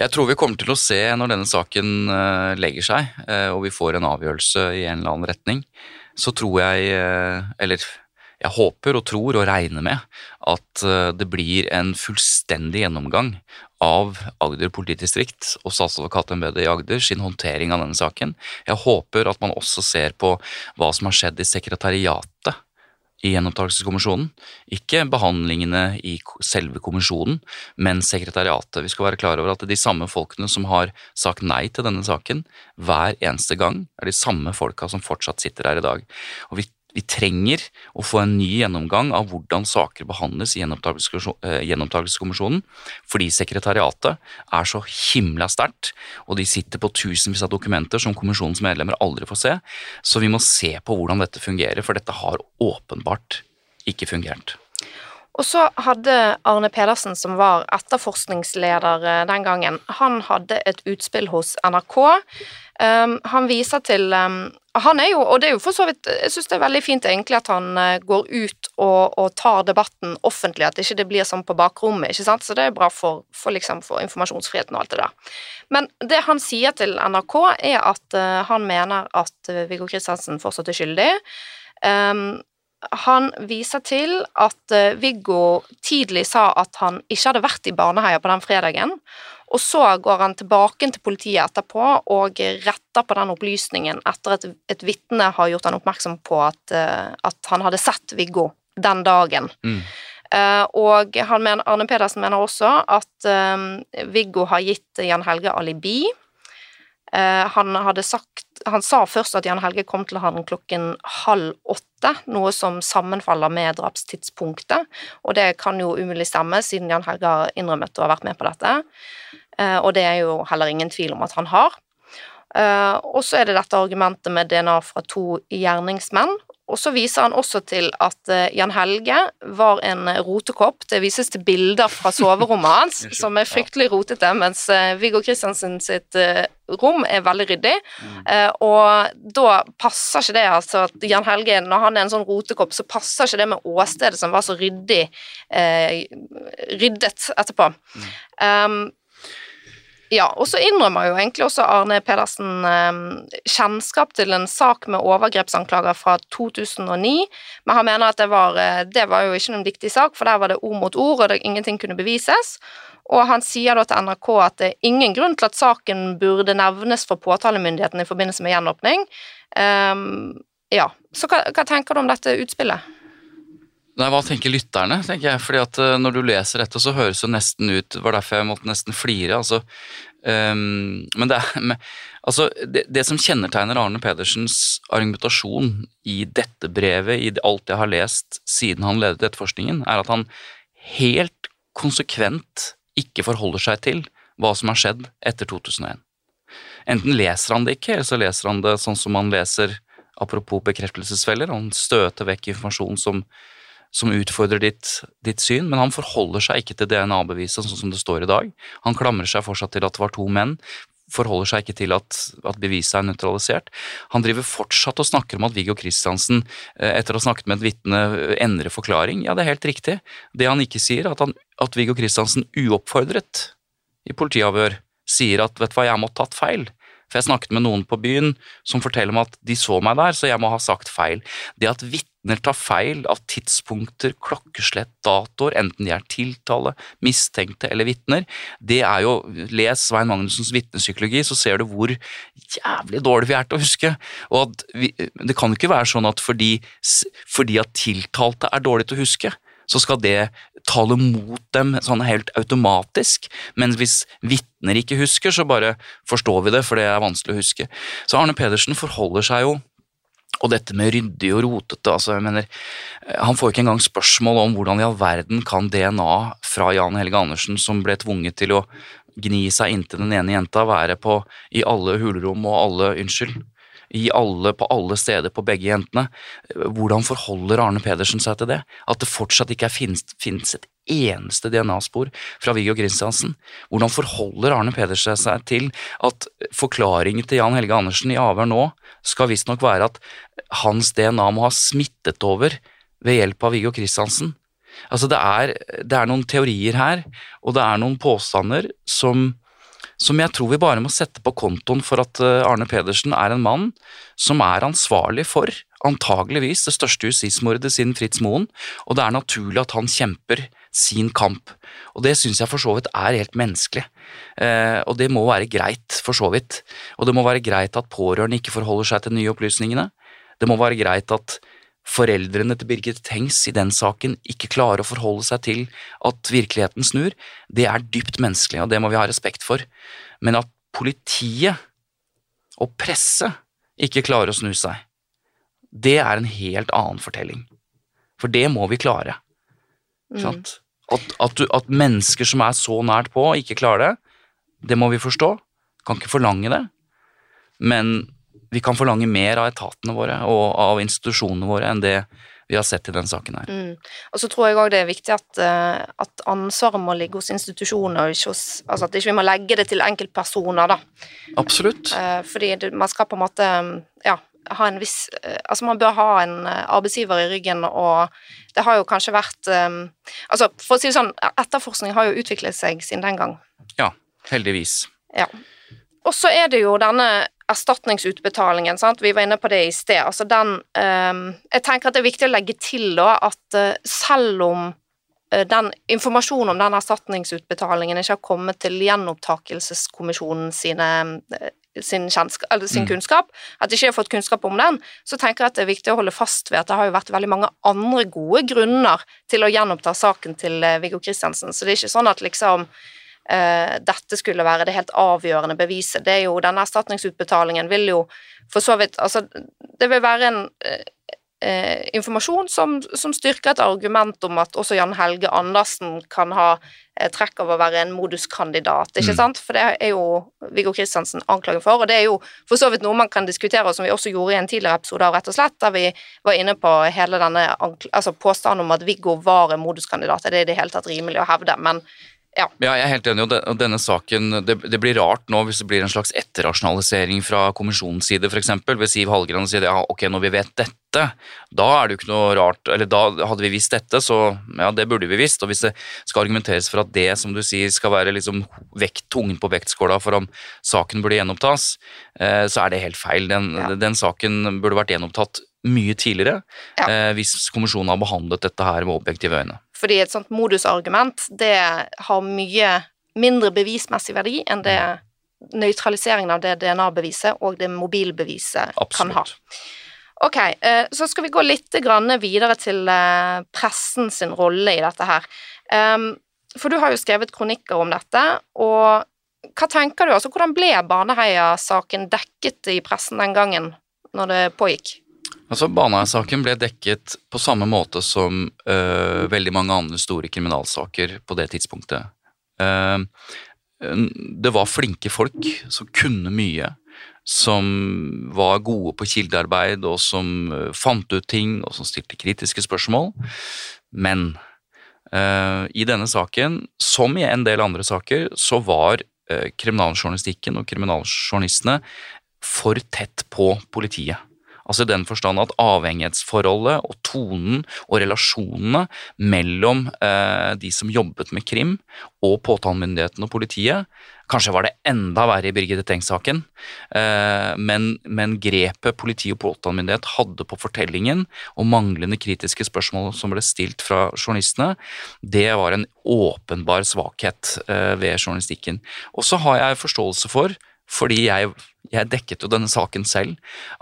[SPEAKER 2] Jeg tror vi kommer til å se når denne saken eh, legger seg, eh, og vi får en avgjørelse i en eller annen retning, så tror jeg, eh, eller jeg håper og tror og regner med at det blir en fullstendig gjennomgang av Agder politidistrikt og statsadvokatembetet i Agder sin håndtering av denne saken. Jeg håper at man også ser på hva som har skjedd i sekretariatet i gjenopptakelseskommisjonen. Ikke behandlingene i selve kommisjonen, men sekretariatet. Vi skal være klar over at de samme folkene som har sagt nei til denne saken hver eneste gang, er de samme folka som fortsatt sitter her i dag. Og vi vi trenger å få en ny gjennomgang av hvordan saker behandles i eh, gjenopptakelseskommisjonen, fordi sekretariatet er så himla sterkt, og de sitter på tusenvis av dokumenter som kommisjonens medlemmer aldri får se, så vi må se på hvordan dette fungerer, for dette har åpenbart ikke fungert.
[SPEAKER 1] Og så hadde Arne Pedersen, som var etterforskningsleder eh, den gangen, han hadde et utspill hos NRK Um, han viser til um, Han er jo, og det er jo for så vidt Jeg syns det er veldig fint egentlig at han uh, går ut og, og, tar debatten offentlig, at ikke det blir sånn på bakrommet, ikke sant, så det er bra for, for, liksom, for informasjonsfriheten og alt det der. Men det han sier til NRK, er at uh, han mener at Viggo Kristiansen fortsatt er skyldig. Um, han viser til at Viggo tidlig sa at han ikke hadde vært i barneheia på den fredagen, og så går han tilbake til politiet etterpå og retter på den opplysningen etter at et vitne har gjort han oppmerksom på at, uh, at, han hadde sett Viggo den dagen. Mm. Uh, og mener, Arne Pedersen mener også at Viggo har gitt Jan Helge alibi. Han hadde sagt Han sa først at Jan Helge kom til han klokken halv åtte, noe som sammenfaller med drapstidspunktet, og det kan jo umulig stemme, siden Jan Helge har innrømmet å ha vært med på dette. Eh, og det er jo heller ingen tvil om at han har. Eh, og så er det dette argumentet med DNA fra to gjerningsmenn. Og så viser han også til at eh, Jan Helge var en rotekopp. Det vises til bilder fra soverommet hans, som er fryktelig rotete, mens Viggo Kristiansen sitt rom er veldig ryddig. Mm. og da passer ikke det, altså at Jan Helge, når han er en sånn rotekopp, så passer ikke det med åstedet som var så ryddig eh, ryddet etterpå. Mm. Um, ja, og så innrømmer jo egentlig også Arne Pedersen eh, kjennskap til en sak med overgrepsanklager fra 2009, men han mener at det var, eh, det var jo ikke noen viktig sak, for der var det ord mot ord, og det, ingenting kunne bevises. Og han sier da til NRK at det er ingen grunn til at saken burde nevnes for påtalemyndigheten i forbindelse med gjenåpning. Um, ja, så hva, hva tenker du om dette utspillet?
[SPEAKER 2] Nei, Hva tenker lytterne? tenker jeg, fordi at uh, Når du leser dette, så høres det nesten ut Det var derfor jeg måtte nesten flire. altså, um, Men, det, (laughs) men altså, det, det, som kjennetegner Arne Pedersens argumentasjon i dette brevet, i alt jeg har lest siden han ledet etterforskningen, er at han helt konsekvent ikke forholder seg til hva som har skjedd etter 2001. Enten leser han det ikke, eller så leser han det sånn som han leser apropos bekreftelsesfeller, han støter vekk informasjon som som utfordrer ditt, ditt, syn, men han forholder seg ikke til DNA-beviset sånn som det står i dag. Han klamrer seg fortsatt til at det var to menn, forholder seg ikke til at, at beviset er nøytralisert. Han driver fortsatt og snakker om at Viggo Kristiansen, eh, etter å ha snakket med et vitne, endrer forklaring. Ja, det er helt riktig. Det han ikke sier, er at, at Viggo Kristiansen uoppfordret i politiavhør sier at vet du hva, jeg må ha tatt feil. For jeg snakket med noen på byen som forteller meg at de så meg der, så jeg må ha sagt feil. Det at vitner tar feil av tidspunkter, klokkeslett, datoer, enten de er tiltale, mistenkte eller vitner, det er jo Les Svein Magnussens vitnepsykologi, så ser du hvor jævlig dårlig vi er til å huske. Og vi, det kan jo ikke være sånn at fordi, fordi at tiltalte er dårlig til å huske, så skal det tale mot dem sånn helt automatisk. Men hvis vitner ikke husker, så bare forstår vi det, for det er vanskelig å huske. Så Arne Pedersen forholder seg jo og dette med ryddig og rotete altså jeg mener, Han får ikke engang spørsmål om hvordan i all verden kan DNA fra Jan Helge Andersen, som ble tvunget til å gni seg inntil den ene jenta, være på i alle hulrom og alle Unnskyld alle, på alle steder på begge jentene. Hvordan forholder Arne Pedersen seg til det? At det fortsatt ikke finnes et eneste DNA-spor fra Viggo Kristiansen. Hvordan forholder Arne Pedersen seg til at forklaringen til Jan Helge Andersen i avhør nå skal visstnok være at hans DNA må ha smittet over ved hjelp av Viggo Kristiansen? Altså det er, det er noen teorier her, og det er noen påstander som som jeg tror vi bare må sette på kontoen for at eh, Arne Pedersen er en mann som er ansvarlig for antageligvis det største justismordet siden Fritz Moen, og det er naturlig at han kjemper sin kamp. Og det syns jeg for så vidt er helt menneskelig, eh, og det må være greit, for så vidt. Og det må være greit at pårørende ikke forholder seg til nye opplysningene. Det må være greit at foreldrene til Birgit Tengs i den saken ikke klarer å forholde seg til at virkeligheten snur, det er dypt menneskelig, og det må vi ha respekt for. Men at politiet og presse ikke klarer å snu seg, det er en helt annen fortelling. For det må vi klare. Mm. At, at, du, at, mennesker som er så nært på, ikke klarer det, det må vi forstå. Kan ikke forlange det. Men vi kan forlange mer av etatene våre og av institusjonene våre enn det vi har sett i den saken her.
[SPEAKER 1] Mm. Og så tror jeg òg det er viktig at, uh, at, ansvaret må ligge hos institusjoner, ikke hos Altså at ikke vi må legge det til enkeltpersoner, da.
[SPEAKER 2] Absolutt.
[SPEAKER 1] Uh, fordi det, man skal på en måte ja, ha en viss uh, Altså man bør ha en arbeidsgiver i ryggen, og det har jo kanskje vært Altså for å si det sånn, etterforskning har jo utviklet seg siden den gang.
[SPEAKER 2] Ja, heldigvis.
[SPEAKER 1] Ja. Og så er det jo denne erstatningsutbetalingen, sant? vi var inne på det i sted. Altså den um, Jeg tenker at det er viktig å legge til da at uh, selv om uh, den informasjonen om den erstatningsutbetalingen ikke har kommet til gjenopptakelseskommisjonen sine uh, sin, kjennskap, sin mm. kunnskap, at de ikke har fått kunnskap om den, så tenker jeg at det er viktig å holde fast ved at det har jo vært veldig mange andre gode grunner til å gjenoppta saken til Viggo Kristiansen. Så det er ikke sånn at liksom dette skulle være det helt avgjørende beviset. Det er jo, Denne erstatningsutbetalingen vil jo for så vidt Altså, det vil være en uh, informasjon som, som, styrker et argument om at også Jan Helge Andersen kan ha eh, trekk av å være en moduskandidat, ikke mm. sant? For det er jo Viggo Kristiansen anklagen for, og det er jo for så vidt noe man kan diskutere, og som vi også gjorde i en tidligere episode av Rett og slett, der vi var inne på hele denne altså påstanden om at Viggo var en moduskandidat. Er det i det hele tatt rimelig å hevde? Men ja.
[SPEAKER 2] ja. jeg er helt enig. og denne saken, det, det, blir rart nå hvis det blir en slags etterrasjonalisering fra kommisjonens side, f.eks. ved Siv Hallgren sier ja, ok, når vi vet dette, da er det jo ikke noe rart Eller da hadde vi visst dette, så ja, det burde vi visst. Og hvis det skal argumenteres for at det, som du sier, skal være liksom vekt, tungen på vektskåla for om saken burde gjenopptas, eh, så er det helt feil. Den, ja. den saken burde vært gjenopptatt mye tidligere eh, hvis kommisjonen har behandlet dette her med objektive øyne.
[SPEAKER 1] Fordi et sånt modusargument det har mye mindre bevismessig verdi enn det nøytraliseringen av det DNA-beviset og det mobilbeviset Absolutt. kan ha. Ok, eh, så skal vi gå litt videre til eh, pressen sin rolle i dette her. Ehm, for du har jo skrevet kronikker om dette, og hva tenker du? Altså, hvordan ble Baneheia-saken dekket i pressen den gangen, når det pågikk?
[SPEAKER 2] Altså, Baneheia-saken ble dekket på samme måte som uh, veldig mange andre store kriminalsaker på det tidspunktet. Uh, det var flinke folk som kunne mye, som var gode på kildearbeid, og som uh, fant ut ting, og som stilte kritiske spørsmål. Men i denne saken, som i en del andre saker, så var kriminaljournalistikken og kriminaljournalistene for tett på politiet. Altså i den forstand at avhengighetsforholdet og tonen og relasjonene mellom eh, de som jobbet med krim og påtalemyndigheten og politiet Kanskje var det enda verre i Birgitte Tengs-saken, eh, men, men, grepet politi og påtalemyndighet hadde på fortellingen og manglende kritiske spørsmål som ble stilt fra journalistene, det var en åpenbar svakhet eh, ved journalistikken. Og så har jeg forståelse for fordi jeg, jeg, dekket jo denne saken selv,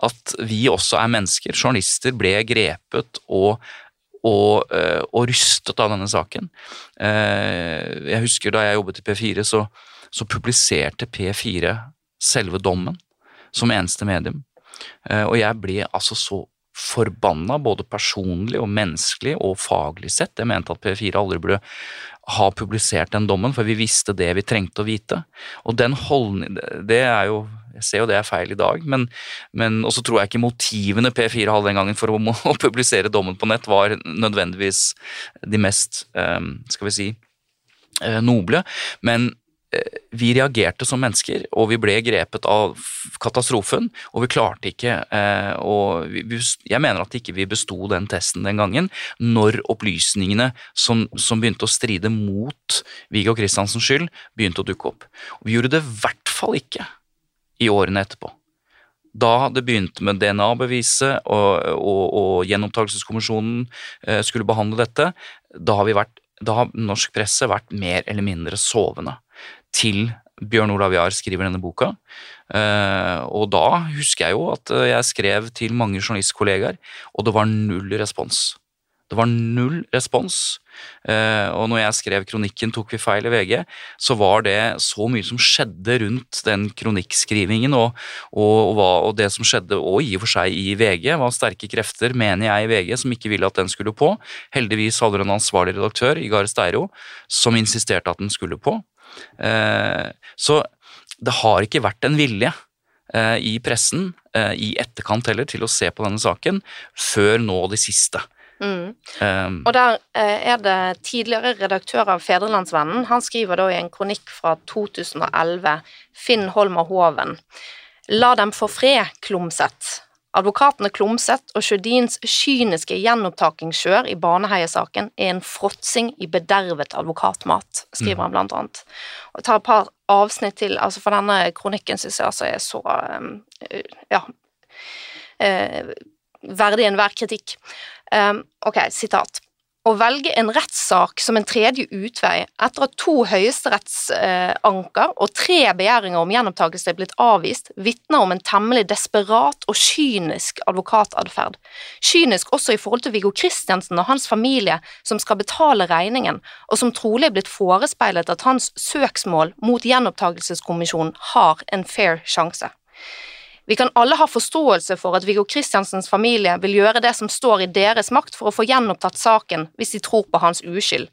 [SPEAKER 2] at vi også er mennesker. Journalister ble grepet og, og, uh, og rystet av denne saken. Uh, jeg husker da jeg jobbet i P4, så, så publiserte P4 selve dommen som eneste medium. Uh, og jeg ble altså så forbanna, både personlig og menneskelig og faglig sett. Jeg mente at P4 aldri burde ha publisert den dommen, for vi visste det vi trengte å vite. Og den holdning, Det er jo Jeg ser jo det er feil i dag, men, men også tror jeg ikke motivene P4 hadde den gangen for å, (laughs) å, publisere dommen på nett, var nødvendigvis de mest, um, skal vi si, uh, noble. Men Eh, vi reagerte som mennesker, og vi ble grepet av katastrofen. Og vi klarte ikke eh, og Jeg mener at ikke vi besto den testen den gangen, når opplysningene som, som begynte å stride mot Viggo Kristiansens skyld, begynte å dukke opp. Og vi gjorde det i hvert fall ikke i årene etterpå. Da det begynte med DNA-beviset og, og, og gjenopptakelseskommisjonen eh, skulle behandle dette, da har, vært, da har norsk presse vært mer eller mindre sovende til Bjørn Olav Jahr skriver denne boka. Uh, og da husker jeg jo at eh, jeg skrev til mange journalistkollegaer, og det var null respons. Det var null respons. Uh, og når jeg skrev kronikken 'Tok vi feil i VG', så var det så mye som skjedde rundt den kronikkskrivingen, og, og, og, og det som skjedde, og i og for seg i VG, var sterke krefter, mener jeg, i VG, som ikke ville at den skulle på. Heldigvis hadde du en ansvarlig redaktør, Igar Steiro, som insisterte at den skulle på. Eh, så det har ikke vært en vilje eh, i pressen, eh, i etterkant heller, til å se på denne saken, før nå de siste
[SPEAKER 1] Mm.
[SPEAKER 2] Um,
[SPEAKER 1] Og der eh, er det tidligere redaktør av Fedrelandsvennen. Han skriver da i en kronikk fra 2011, Finn Holmer Hoven. La dem få fred, Klomsæt. Advokatene Klomsæt og Sjødins kyniske gjenopptakingskjør i Baneheia-saken er en fråtsing i bedervet advokatmat, skriver han blant annet. Og tar et par avsnitt til, altså for denne kronikken synes jeg altså er så eh, ja, eh, verdig enhver kritikk. Um, ok, sitat. Å velge en rettssak som en tredje utvei etter at to høyesterettsanker og tre begjæringer om gjenopptakelse er blitt avvist, vitner om en temmelig desperat og kynisk advokatadferd. Kynisk også i forhold til Viggo Kristiansen og hans familie, som skal betale regningen, og som trolig er blitt forespeilet at hans søksmål mot gjenopptakelseskommisjonen har en fair sjanse. Vi kan alle ha forståelse for at Viggo Kristiansens familie vil gjøre det som står i deres makt for å få gjenopptatt saken hvis de tror på hans uskyld,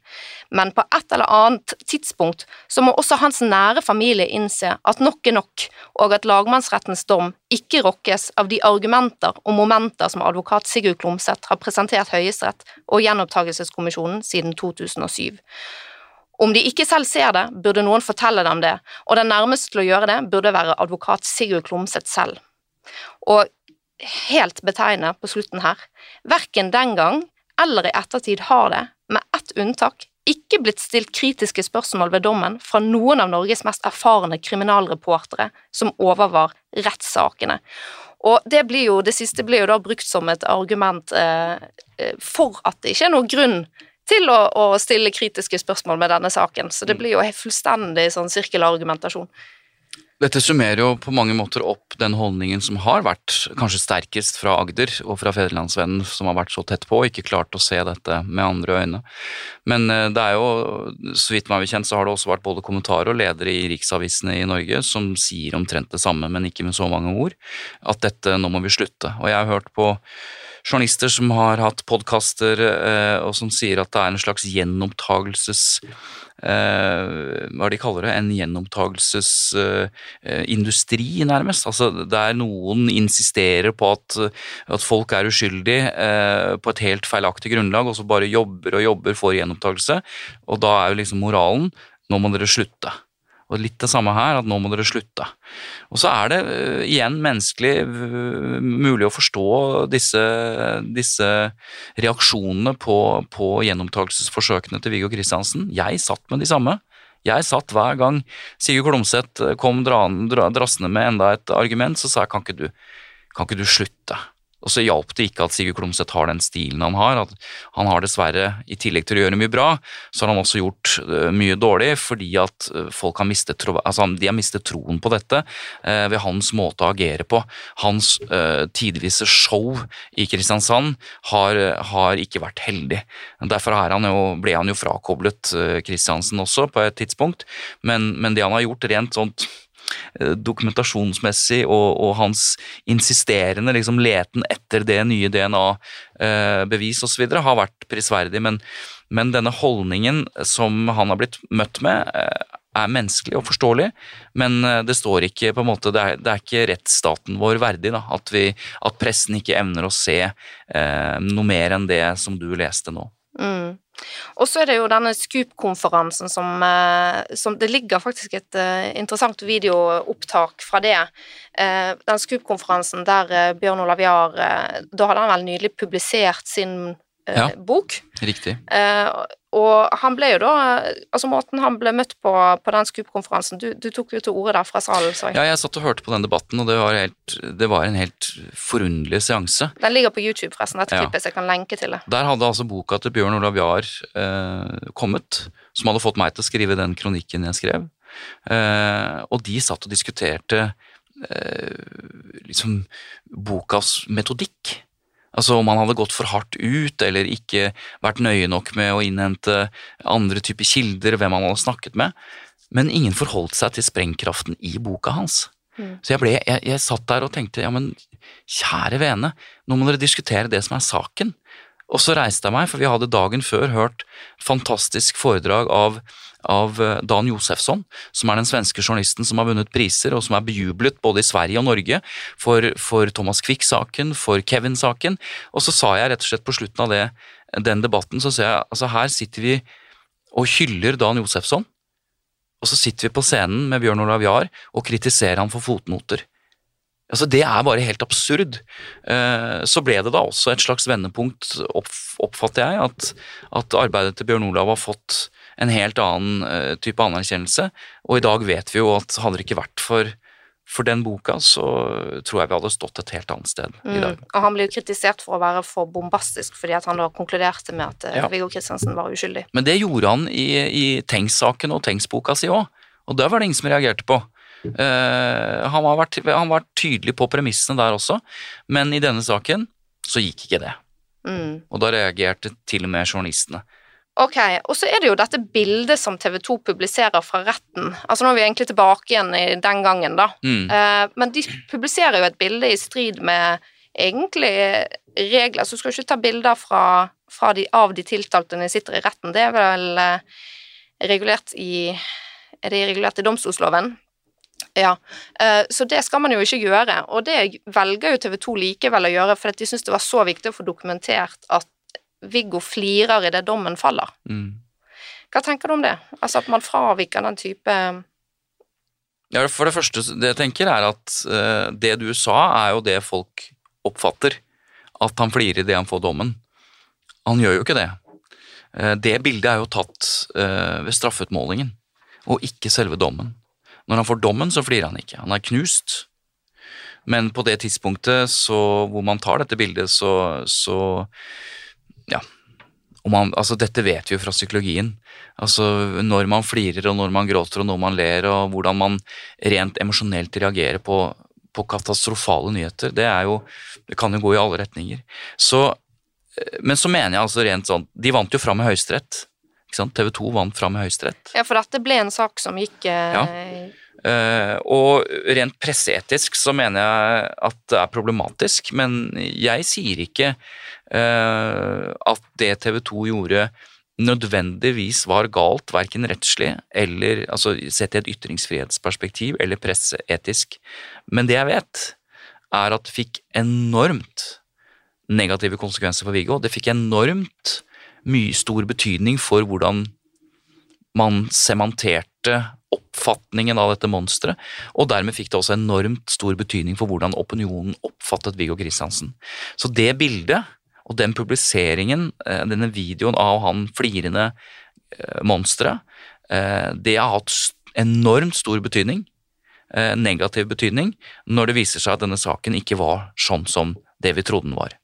[SPEAKER 1] men på et eller annet tidspunkt så må også hans nære familie innse at nok er nok, og at lagmannsrettens dom ikke rokkes av de argumenter og momenter som advokat Sigurd Klomsæt har presentert Høyesterett og Gjenopptakelseskommisjonen siden 2007. Om de ikke selv ser det, burde noen fortelle dem det, og den nærmeste til å gjøre det burde være advokat Sigurd Klomsæt selv. Og helt betegnende på slutten her, verken den gang eller i ettertid har det, med ett unntak, ikke blitt stilt kritiske spørsmål ved dommen fra noen av Norges mest erfarne kriminalreportere som overvar rettssakene. Og det, blir jo, det siste blir jo da brukt som et argument eh, for at det ikke er noen grunn til å, å, stille kritiske spørsmål med denne saken. Så det blir jo fullstendig sånn sirkelargumentasjon.
[SPEAKER 2] Dette summerer jo på mange måter opp den holdningen som har vært kanskje sterkest fra Agder og fra Federlandsvennen, som har vært så tett på og ikke klart å se dette med andre øyne. Men det er jo, så vidt meg bekjent, så har det også vært både kommentarer og ledere i riksavisene i Norge som sier omtrent det samme, men ikke med så mange ord, at dette, nå må vi slutte. Og jeg har hørt på journalister som har hatt podkaster eh, og som sier at det er en slags gjenopptagelses Uh, hva de kaller det, en gjenopptagelsesindustri, uh, nærmest. Altså, der noen insisterer på at, at folk er uskyldige på et helt feilaktig grunnlag, og så bare jobber og jobber for gjenopptakelse. Og da er jo liksom moralen nå må dere slutte. Og litt det samme her, at nå må dere slutte. Og så er det uh, igjen menneskelig uh, mulig å forstå disse, disse reaksjonene på, på gjenopptakelsesforsøkene til Viggo Kristiansen. Jeg satt med de samme. Jeg satt hver gang Sigurd Klomsæt kom drassende med enda et argument, så sa jeg kan ikke du, kan ikke du slutte? Og så hjalp det ikke at Sigurd Klomsæt har den stilen han har. at Han har dessverre, i tillegg til å gjøre mye bra, så har han også gjort uh, mye dårlig fordi at uh, folk har mistet, tro, altså, de har mistet troen på dette eh, ved hans måte å agere på. Hans tidvise show i Kristiansand har, har, ikke vært heldig. Derfor han jo, ble han jo frakoblet Kristiansen også på et tidspunkt, men, men det han har gjort rent sånt dokumentasjonsmessig og, og, hans insisterende liksom, leten etter det nye DNA-bevis eh, osv. har vært prisverdig, men, men, denne holdningen som han har blitt møtt med, eh, er menneskelig og forståelig, men eh, det står ikke på en måte, det er, det er ikke rettsstaten vår verdig da, at, vi, at, pressen ikke evner å se eh, noe mer enn det som du leste nå.
[SPEAKER 1] Mm. Og så er det jo denne Scoop-konferansen som, eh, som, Det ligger faktisk et uh, interessant videoopptak fra det. Uh, den Scoop-konferansen der Bjørn Olav Jahr Da hadde han vel nylig publisert sin ja, bok.
[SPEAKER 2] Riktig.
[SPEAKER 1] Og han ble jo da Altså måten han ble møtt på på den SKUP-konferansen du, du, tok jo til orde der fra salen,
[SPEAKER 2] så jeg. Ja, jeg satt og hørte på den debatten, og det var, helt, det var en helt forunderlig seanse.
[SPEAKER 1] Den ligger på YouTube, forresten, dette ja. klippet, så jeg kan lenke til det.
[SPEAKER 2] Der hadde altså boka til Bjørn Olav Jahr eh, kommet, som hadde fått meg til å skrive den kronikken jeg skrev. Eh, og de satt og diskuterte eh, liksom bokas metodikk. Altså om han hadde gått for hardt ut, eller ikke vært nøye nok med å innhente andre typer kilder, hvem han hadde snakket med. Men ingen forholdt seg til sprengkraften i boka hans. Mm. Så jeg, ble, jeg, jeg, satt der og tenkte ja, men kjære vene, nå må dere diskutere det som er saken. Og så reiste jeg meg, for vi hadde dagen før hørt fantastisk foredrag av, av eh, Dan Josefsson, som er den svenske journalisten som har vunnet priser, og som er bejublet både i Sverige og Norge for, for Thomas Quick-saken, for Kevin-saken. Og så sa jeg rett og slett på slutten av det, den debatten, så sa jeg altså her sitter vi og hyller Dan Josefsson, og så sitter vi på scenen med Bjørn Olav Jahr og kritiserer han for fotnoter. Altså, det er bare helt absurd. Eh, så ble det da også et slags vendepunkt, oppfatter jeg, at, at arbeidet til Bjørn Olav har fått en helt annen eh, type anerkjennelse. Og i dag vet vi jo at hadde det ikke vært for, for den boka, så tror jeg vi hadde stått et helt annet sted mm. i dag.
[SPEAKER 1] Og han ble jo kritisert for å være for bombastisk, fordi at han da konkluderte med at eh, ja. Viggo Kristiansen var uskyldig.
[SPEAKER 2] Men det gjorde han i, i Tengs-saken og Tengs-boka si òg, og det var det ingen som reagerte på. Uh, han, var vært, han var tydelig på premissene der også, men i denne saken så gikk ikke det. Mm. Og da reagerte til og med journalistene.
[SPEAKER 1] Ok, Og så er det jo dette bildet som TV 2 publiserer fra retten. Altså Nå er vi egentlig tilbake igjen i den gangen, da. Mm. Uh, men de publiserer jo et bilde i strid med egentlig regler. Så du skal ikke ta bilder fra, fra de, av de tiltalte når de sitter i retten. Det er vel uh, regulert i Er det regulert i domstolsloven? Ja, eh, så det skal man jo ikke gjøre, og det velger jo TV 2 likevel å gjøre, for de syns det var så viktig å få dokumentert at Viggo flirer idet dommen faller. Mm. Hva tenker du om det? Altså at man fraviker den type
[SPEAKER 2] Ja, For det første, det jeg tenker, er at uh, det du sa, er jo det folk oppfatter. At han flirer idet han får dommen. Han gjør jo ikke det. Uh, det bildet er jo tatt uh, ved straffeutmålingen, og ikke selve dommen. Når han får dommen, så flirer han ikke. Han er knust. Men på det tidspunktet så, hvor man tar dette bildet, så, så Ja. Man, altså dette vet vi jo fra psykologien. Altså Når man flirer, og når man gråter, og når man ler, og hvordan man rent emosjonelt reagerer på, på katastrofale nyheter, det er jo Det kan jo gå i alle retninger. Så men så mener jeg altså rent sånn De vant jo fram i Høyesterett. TV 2 vant fram i Høyesterett.
[SPEAKER 1] Ja, for dette ble en sak som gikk eh... ja.
[SPEAKER 2] Uh, og rent presseetisk så mener jeg at det er problematisk, men jeg sier ikke uh, at det TV 2 gjorde nødvendigvis var galt, verken rettslig eller altså, sett i et ytringsfrihetsperspektiv eller presseetisk. Men det jeg vet, er at det fikk enormt negative konsekvenser for Viggo. Det fikk enormt mye stor betydning for hvordan man semanterte oppfatningen av dette monsteret, og dermed fikk det også enormt stor betydning for hvordan opinionen oppfattet Viggo Kristiansen. Så det bildet og den publiseringen, eh, denne videoen av han flirende eh, monsteret, eh, det har hatt enormt stor betydning, negativ betydning, når det viser seg at denne saken ikke var sånn som det vi trodde den var.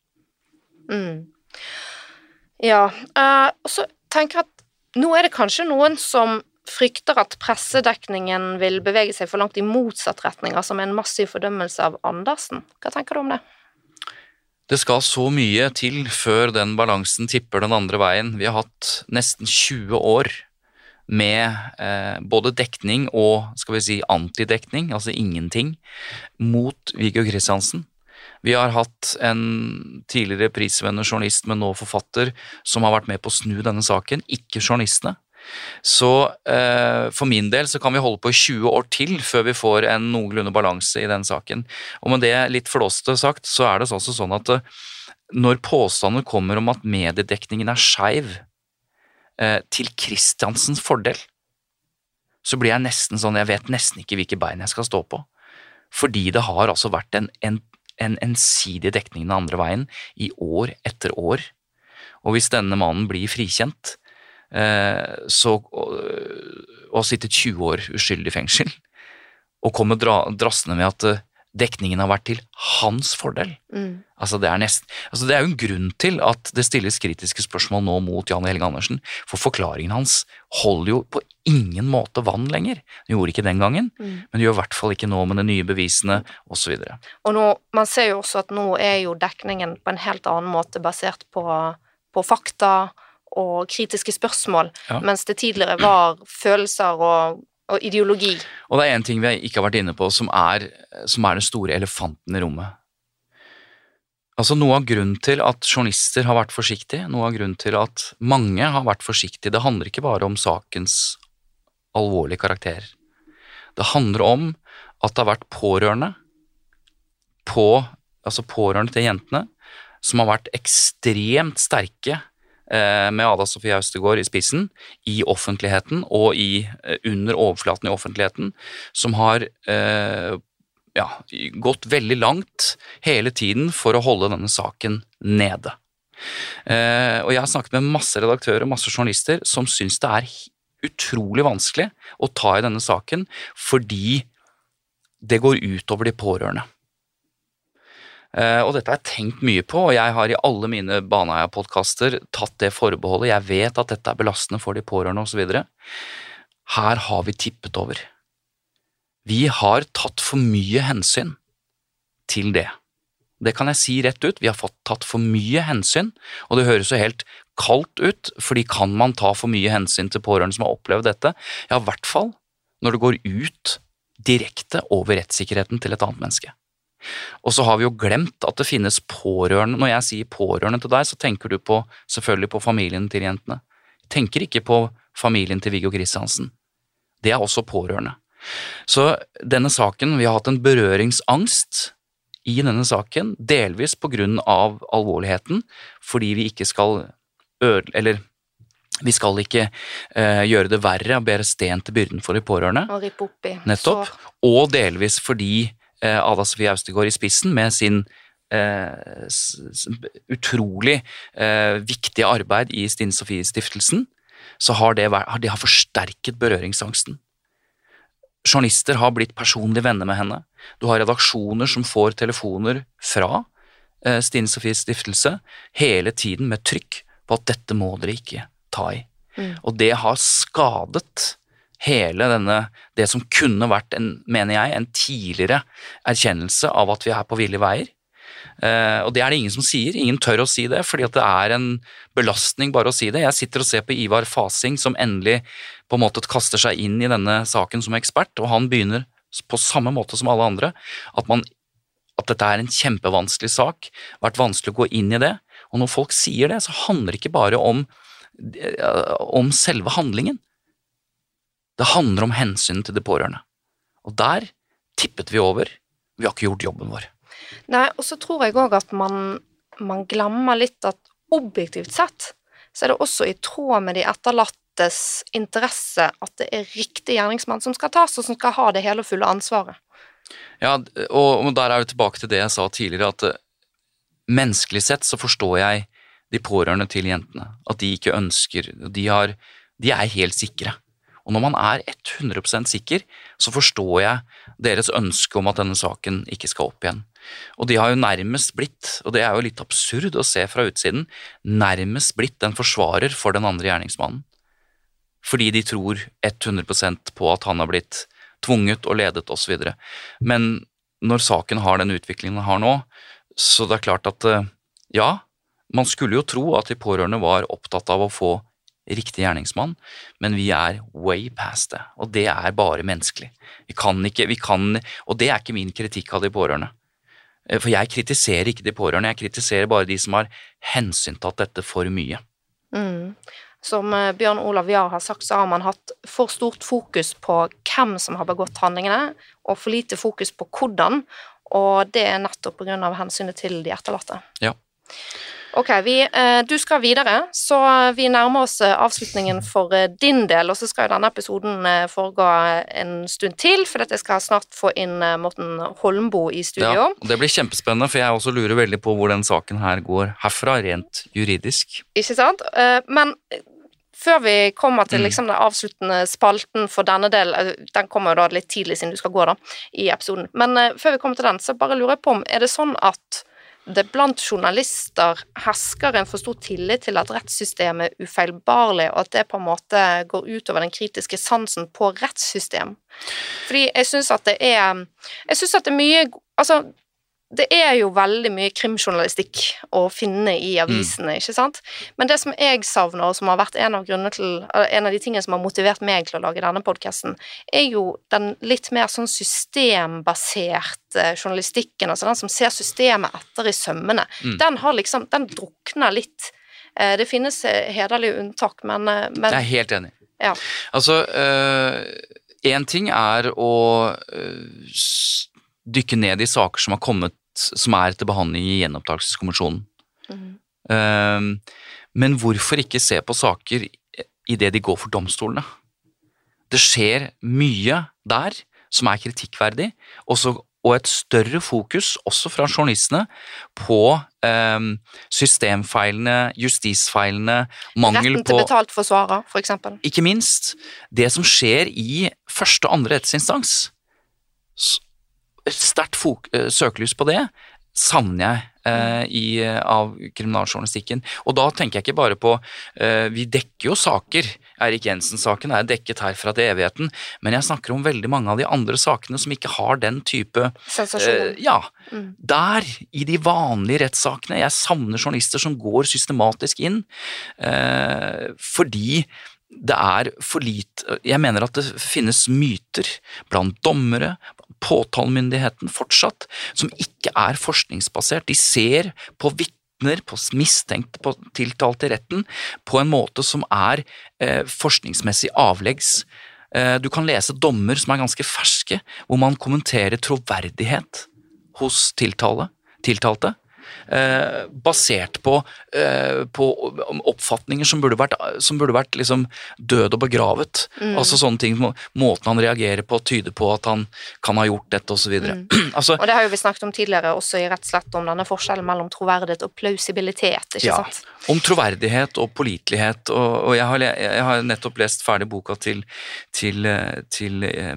[SPEAKER 2] Mm.
[SPEAKER 1] Ja, og så tenker jeg at nå er det kanskje noen som frykter at pressedekningen vil bevege seg for langt i motsatt retning, altså med en massiv fordømmelse av Andersen. Hva tenker du om det?
[SPEAKER 2] Det skal så mye til før den balansen tipper den andre veien. Vi har hatt nesten 20 år med eh, både dekning og skal vi si antidekning, altså ingenting, mot Viggo Kristiansen. Vi har hatt en tidligere prisvenner journalist, men nå forfatter, som har vært med på å snu denne saken, ikke journalistene. Så eh, for min del så kan vi holde på i 20 år til før vi får en noenlunde balanse i den saken. Og med det litt flåste sagt, så er det også sånn at eh, når påstander kommer om at mediedekningen er skeiv eh, til Kristiansens fordel, så blir jeg nesten sånn Jeg vet nesten ikke hvilke bein jeg skal stå på. Fordi det har altså vært en, en en ensidig dekning den andre veien i år etter år. Og hvis denne mannen blir frikjent, så, og har sittet 20 år uskyldig i fengsel, og kommer drassende med at eh, dekningen har vært til hans fordel. Mm. Altså, det er nesten, altså, det er jo en grunn til at det stilles kritiske spørsmål nå mot Jan Helge Andersen, for forklaringen hans holder jo på ingen måte vann lenger. Den gjorde ikke den gangen, mm. men det gjør i hvert fall ikke nå med de nye bevisene osv.
[SPEAKER 1] Og, og nå, man ser jo også at nå er jo dekningen på en helt annen måte basert på, på fakta og kritiske spørsmål, ja. mens det tidligere var følelser og og ideologi.
[SPEAKER 2] Og det er én ting vi ikke har vært inne på, som er, som er den store elefanten i rommet. Altså Noe av grunnen til at journalister har vært forsiktige, noe av grunnen til at mange har vært forsiktige, det handler ikke bare om sakens alvorlige karakter. Det handler om at det har vært pårørende på, altså pårørende til jentene som har vært ekstremt sterke med Ada Sofie Austegård i spissen i offentligheten og i, eh, under overflaten i offentligheten, som har eh, ja, gått veldig langt hele tiden for å holde denne saken nede. Eh, og jeg har snakket med masse redaktører og masse journalister som syns det er utrolig vanskelig å ta i denne saken fordi det går utover de pårørende. Uh, og dette har jeg tenkt mye på, og jeg har i alle mine Baneheia-podkaster tatt det forbeholdet. Jeg vet at dette er belastende for de pårørende osv. Her har vi tippet over. Vi har tatt for mye hensyn til det. Det kan jeg si rett ut. Vi har fått tatt for mye hensyn, og det høres jo helt kaldt ut, fordi kan man ta for mye hensyn til pårørende som har opplevd dette? Ja, i hvert fall når det går ut direkte over rettssikkerheten til et annet menneske. Og så har vi jo glemt at det finnes pårørende. Når jeg sier pårørende til deg, så tenker du på, selvfølgelig på familien til jentene. Jeg tenker ikke på familien til Viggo Kristiansen. Det er også pårørende. Så denne saken, vi har hatt en berøringsangst i denne saken, delvis på grunn av alvorligheten, fordi vi ikke skal øde... Eller vi skal ikke eh, gjøre det verre og bære sten til byrden for de pårørende.
[SPEAKER 1] Og rippe opp i.
[SPEAKER 2] Nettopp. Og delvis fordi Ada Sofie Austegård i spissen med sin eh, utrolig eh, viktige arbeid i Stine Sofie-stiftelsen, så har det, det har forsterket berøringsangsten. Journalister har blitt personlige venner med henne. Du har redaksjoner som får telefoner fra eh, Stine Sofies stiftelse hele tiden med trykk på at dette må dere ikke ta i. Mm. Og det har skadet hele denne Det som kunne vært, en, mener jeg, en tidligere erkjennelse av at vi er på ville veier. Uh, og det er det ingen som sier. Ingen tør å si det, fordi at det er en belastning bare å si det. Jeg sitter og ser på Ivar Fasing som endelig på en måte kaster seg inn i denne saken som ekspert, og han begynner på samme måte som alle andre at, man, at dette er en kjempevanskelig sak, vært vanskelig å gå inn i det. Og når folk sier det, så handler det ikke bare om, eh, om selve handlingen. Det handler om hensyn til de pårørende. Og der tippet vi over. Vi har ikke gjort jobben vår.
[SPEAKER 1] Nei, og så tror jeg òg at man, man, glemmer litt at objektivt sett så er det også i tråd med de etterlattes interesse at det er riktig gjerningsmann som skal tas, og som skal ha det hele og fulle ansvaret.
[SPEAKER 2] Ja, og, der er vi tilbake til det jeg sa tidligere, at uh, menneskelig sett så forstår jeg de pårørende til jentene. At de ikke ønsker De, har, de er helt sikre. Og når man er 100% sikker, så forstår jeg deres ønske om at denne saken ikke skal opp igjen. Og de har jo nærmest blitt, og det er jo litt absurd å se fra utsiden, nærmest blitt en forsvarer for den andre gjerningsmannen. Fordi de tror 100% på at han har blitt tvunget og ledet osv. Men når saken har den utviklingen den har nå, så det er klart at eh, ja, man skulle jo tro at de pårørende var opptatt av å få riktig gjerningsmann, men vi er way past det, og det er bare menneskelig. Vi kan ikke, vi kan, Og det er ikke min kritikk av de pårørende. Eh, for jeg kritiserer ikke de pårørende, jeg kritiserer bare de som har hensyntatt dette for mye.
[SPEAKER 1] Mm. Som eh, Bjørn Olav Jahr har sagt, så har man hatt for stort fokus på hvem som har begått handlingene, og for lite fokus på hvordan, og det er nettopp av hensynet til de etterlatte.
[SPEAKER 2] Ja.
[SPEAKER 1] Ok, vi, eh, du skal videre, så vi nærmer oss eh, avslutningen for eh, din del. Og så skal jo denne episoden foregå en stund til, for jeg skal snart få inn Morten Holmbo i studio. Ja,
[SPEAKER 2] og Det blir kjempespennende, for jeg også lurer veldig på hvor den saken her går herfra, rent juridisk.
[SPEAKER 1] Ikke sant? Men før vi kommer til mm. liksom, den avsluttende spalten for denne del, den kommer jo da litt tidlig siden du skal gå da, i episoden, men før vi kommer til den, så bare lurer jeg på om er det sånn at det blant journalister hersker en for stor tillit til at rettssystemet er ufeilbarlig, og at det på en måte går utover den kritiske sansen på rettssystem. Fordi jeg syns at det er Jeg syns at det er mye Altså, det er jo veldig mye krimjournalistikk å finne i
[SPEAKER 2] Mm.
[SPEAKER 1] avisene, ikke sant? Men det som jeg savner, og som har vært en av til En av de tingene som har motivert meg til å lage denne podkasten, er jo den litt mer sånn systembaserte journalistikken, altså den som ser systemet etter i sømmene.
[SPEAKER 2] Mm.
[SPEAKER 1] Den har liksom Den drukner litt. Eh, Det finnes eh, hederlige unntak, men, eh, men
[SPEAKER 2] Jeg er helt enig.
[SPEAKER 1] Ja.
[SPEAKER 2] Altså, én ting er å dykke ned i saker som har kommet, som er til behandling i gjenopptakelseskommisjonen.
[SPEAKER 1] Mm.
[SPEAKER 2] Uh, men hvorfor ikke se på saker idet de går for domstolene? Det skjer mye der som er kritikkverdig, også, og et større fokus, også fra journalistene, på ehm, systemfeilene, justisfeilene, mangel
[SPEAKER 1] Retten til
[SPEAKER 2] på
[SPEAKER 1] betalt forsvarer, for eksempel.
[SPEAKER 2] ikke minst det som skjer i første og andre rettsinstans. Et sterkt eh, søkelys på det savner jeg eh, i, eh, av kriminaljournalistikken. Og da tenker jeg ikke bare på eh, Vi dekker jo saker. Eirik Jensen-saken er dekket herfra til evigheten. Men jeg snakker om veldig mange av de andre sakene som ikke har den type. Eh, ja.
[SPEAKER 1] Mm.
[SPEAKER 2] Der, i de vanlige rettssakene. Jeg savner journalister som går systematisk inn, eh, fordi det er for lite Jeg mener at det finnes myter blant dommere, påtalemyndigheten fortsatt, som ikke er forskningsbasert. De ser på vitner på mistenkte, på tiltalte i retten, på en måte som er eh, forskningsmessig avleggs. Eh, du kan lese dommer som er ganske ferske, hvor man kommenterer troverdighet hos tiltale, tiltalte. Eh, basert på, eh, på oppfatninger som burde vært, som burde vært liksom død og begravet.
[SPEAKER 1] Mm.
[SPEAKER 2] Altså sånne ting, må- Måten han reagerer på tyder på at han kan ha gjort dette osv.
[SPEAKER 1] Mm. (clears throat)
[SPEAKER 2] altså,
[SPEAKER 1] Og det har jo vi snakket om tidligere, også i rett slett om denne forskjellen mellom troverdighet og plausibilitet, ikke
[SPEAKER 2] Ja.
[SPEAKER 1] sant?
[SPEAKER 2] om troverdighet og pålitelighet. Og, og jeg, har, jeg har nettopp lest ferdig boka til, til, til, til eh, eh,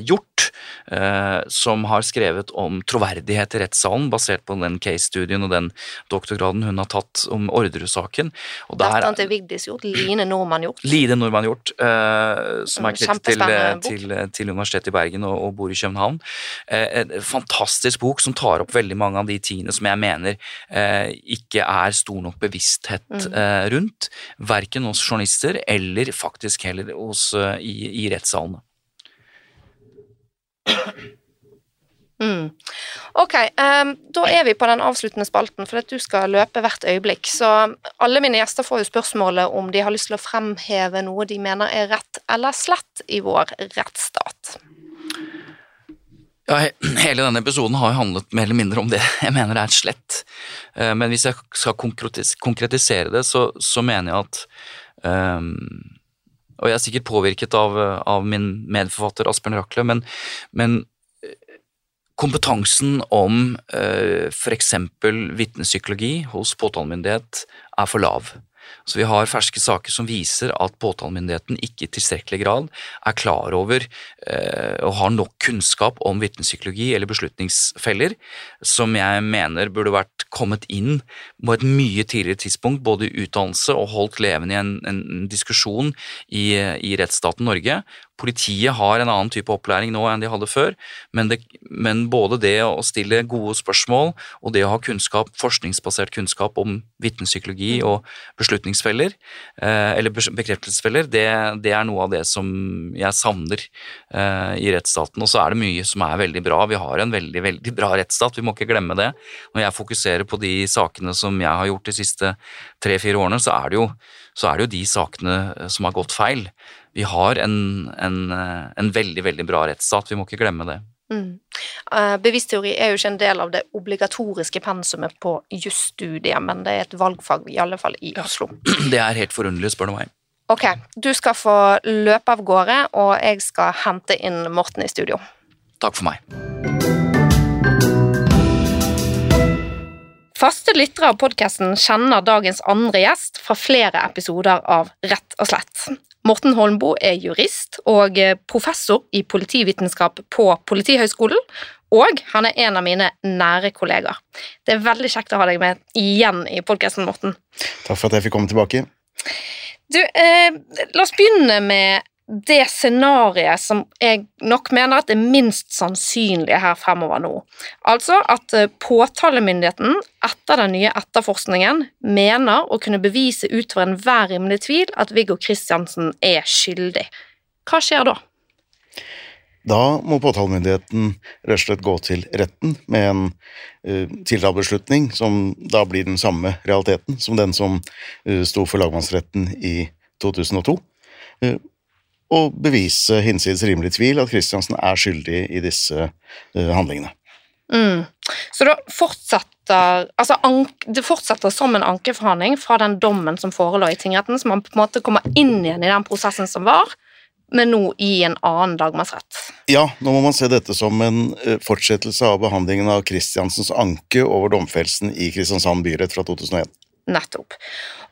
[SPEAKER 2] Hjort, eh, som har skrevet om troverdighet i rettssalen, basert på den case-studien og den doktorgraden hun har tatt om Orderud-saken.
[SPEAKER 1] Datteren til Vigdis Hjort, Line Normann Hjort.
[SPEAKER 2] Lide Normann Hjort, eh, som er knyttet til, til, til Universitetet i Bergen og, og bor i København. Eh, en fantastisk bok som tar opp veldig mange av de tingene som jeg mener eh, ikke er stor nok bevissthet
[SPEAKER 1] Mm.
[SPEAKER 2] eh, rundt. Verken hos journalister eller faktisk heller hos, eh, i, i rettssalene.
[SPEAKER 1] Mm. Ok, um, da er vi på den avsluttende spalten, for at du skal løpe hvert øyeblikk. Så alle mine gjester får jo spørsmålet om de har lyst til å fremheve noe de mener er rett eller slett i vår rettsstat.
[SPEAKER 2] Ja, hele denne episoden har jo handlet mer eller mindre om det jeg mener er et slett. Eh, Men hvis jeg skal konkretisere det, så, så mener jeg at ehm, Og jeg er sikkert påvirket av, av min medforfatter Asbjørn Rakle, men, men eh, kompetansen om eh, f.eks. vitnepsykologi hos påtalemyndighet er for lav. Så vi har ferske saker som viser at påtalemyndigheten ikke i tilstrekkelig grad er klar over eh, og har nok kunnskap om vitnepsykologi eller beslutningsfeller, som jeg mener burde vært kommet inn på et mye tidligere tidspunkt, både i utdannelse og holdt levende i en, en diskusjon i, i rettsstaten Norge. Politiet har en annen type opplæring nå enn de hadde før, men, det, men både det å stille gode spørsmål og det å ha kunnskap, forskningsbasert kunnskap om vitnepsykologi og beslutningsfeller, eh, eller bekreftelsesfeller, det, det er noe av det som jeg savner eh, i rettsstaten. Og så er det mye som er veldig bra. Vi har en veldig, veldig bra rettsstat, vi må ikke glemme det. Når jeg fokuserer på de sakene som jeg har gjort de siste tre-fire årene, så er, det jo, så er det jo de sakene eh, som har gått feil. Vi har en, en, eh, en veldig, veldig bra rettsstat, vi må ikke glemme det.
[SPEAKER 1] Mm. Eh, er jo ikke en del av det obligatoriske pensumet på jusstudiet, men det er et valgfag, i alle fall i Oslo. (clears throat)
[SPEAKER 2] Det er helt forunderlig, spør du meg.
[SPEAKER 1] Ok, du skal få løpe av gårde, og jeg skal hente inn Morten i studio.
[SPEAKER 2] Takk for meg.
[SPEAKER 1] Faste lyttere av podkasten kjenner dagens andre gjest fra flere episoder av Rett og slett. Morten Holmboe er jurist og professor i politivitenskap på Politihøgskolen, og han er en av mine nære kollegaer. Det er veldig kjekt å ha deg med igjen i podkasten, Morten.
[SPEAKER 3] Takk for at jeg fikk komme tilbake.
[SPEAKER 1] Du, eh, la oss begynne med det scenarioet som jeg nok mener at er minst sannsynlig her fremover nå. Altså at eh, påtalemyndigheten etter den nye etterforskningen mener å kunne bevise utover enhver rimelig tvil at Viggo Kristiansen er skyldig. Hva skjer da?
[SPEAKER 3] Da må påtalemyndigheten rett og slett gå til retten med en uh, tiltalebeslutning som da blir den samme realiteten som den som uh, sto for lagmannsretten i 2002. Uh, og bevise hinsides rimelig tvil at Kristiansen er skyldig i disse uh, handlingene.
[SPEAKER 1] Mm. Så da fortsetter altså det fortsetter som en ankeforhandling fra den dommen som forelå i tingretten, så man på en måte kommer inn igjen i den prosessen som var, men nå i en annen lagmannsrett.
[SPEAKER 3] Ja, nå må man se dette som en uh, fortsettelse av behandlingen av Kristiansens anke over domfellelsen i Kristiansand byrett fra 2001.
[SPEAKER 1] Nettopp.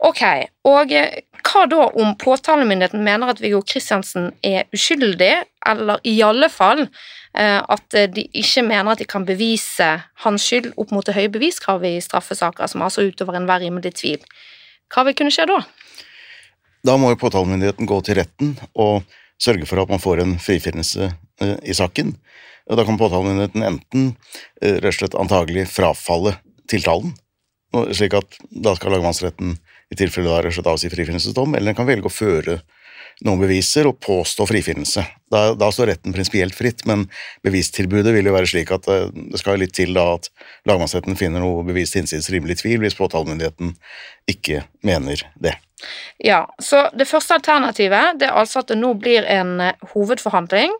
[SPEAKER 1] Ok, og eh, hva da om påtalemyndigheten mener at Viggo Kristiansen er uskyldig, eller i alle fall eh, at de ikke mener at de kan bevise hans skyld opp mot det høye beviskravet i straffesaker, som altså utover enhver rimelig tvil. Hva vil kunne skje da?
[SPEAKER 3] Da må jo påtalemyndigheten gå til retten og sørge for at man får en frifinnelse eh, i saken. Da kan påtalemyndigheten enten rett og slett antagelig frafalle tiltalen, slik at da skal lagmannsretten i tilfelle da rett av å avsi frifinnelsesdom, eller en kan velge å føre noen beviser og påstå frifinnelse. Da, da står retten prinsipielt fritt, men bevistilbudet vil jo være slik at det, eh, det skal litt til da at lagmannsretten finner noe bevis til innsides rimelig tvil hvis påtalemyndigheten ikke mener det.
[SPEAKER 1] Ja, så det første alternativet det er altså at det nå blir en eh, hovedforhandling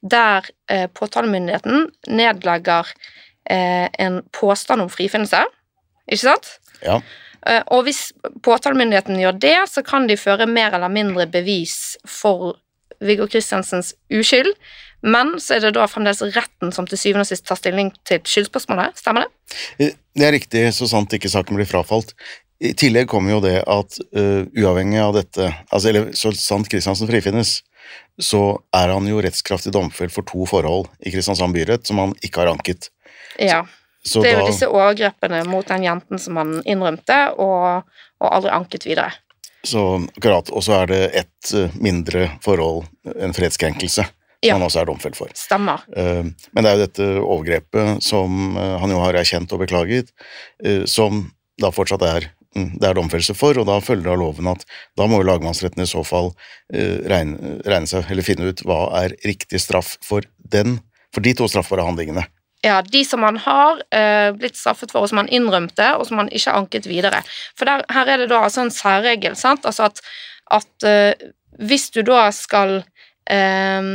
[SPEAKER 1] der eh, påtalemyndigheten nedlegger eh, en påstand om frifinnelse ikke sant?
[SPEAKER 3] Ja.
[SPEAKER 1] Eh, og hvis påtalemyndigheten gjør det, så kan de føre mer eller mindre bevis for Viggo Kristiansens uskyld, men så er det da fremdeles retten som til syvende og sist tar stilling til skyldspørsmålet, stemmer det?
[SPEAKER 3] Eh, det er riktig, så sant ikke saken blir frafalt. I tillegg kommer jo det at uh, uavhengig av dette, altså, eller så sant Kristiansen frifinnes, så er han jo rettskraftig domfelt for to forhold i Kristiansand byrett som han ikke har anket.
[SPEAKER 1] Ja. Så det er jo disse overgrepene mot den jenten som han innrømte, og, og aldri anket videre.
[SPEAKER 3] Så akkurat, Og så er det ett eh, mindre forhold, en fredskrenkelse, som ja. han også er domfelt for.
[SPEAKER 1] Stemmer.
[SPEAKER 3] Eh, men det er jo dette overgrepet som eh, han jo har erkjent og beklaget, som da fortsatt er mm, det er domfellelse for, og da følger det av loven at da må jo lagmannsretten i så fall regne, regne, seg, eller finne ut hva er riktig straff for den, for de to straffbare handlingene
[SPEAKER 1] ja, de som han har eh, blitt straffet for, og som han innrømte, og som han ikke anket videre. For der, her er det da altså en særregel, sant, altså at, at eh, hvis du da skal eh,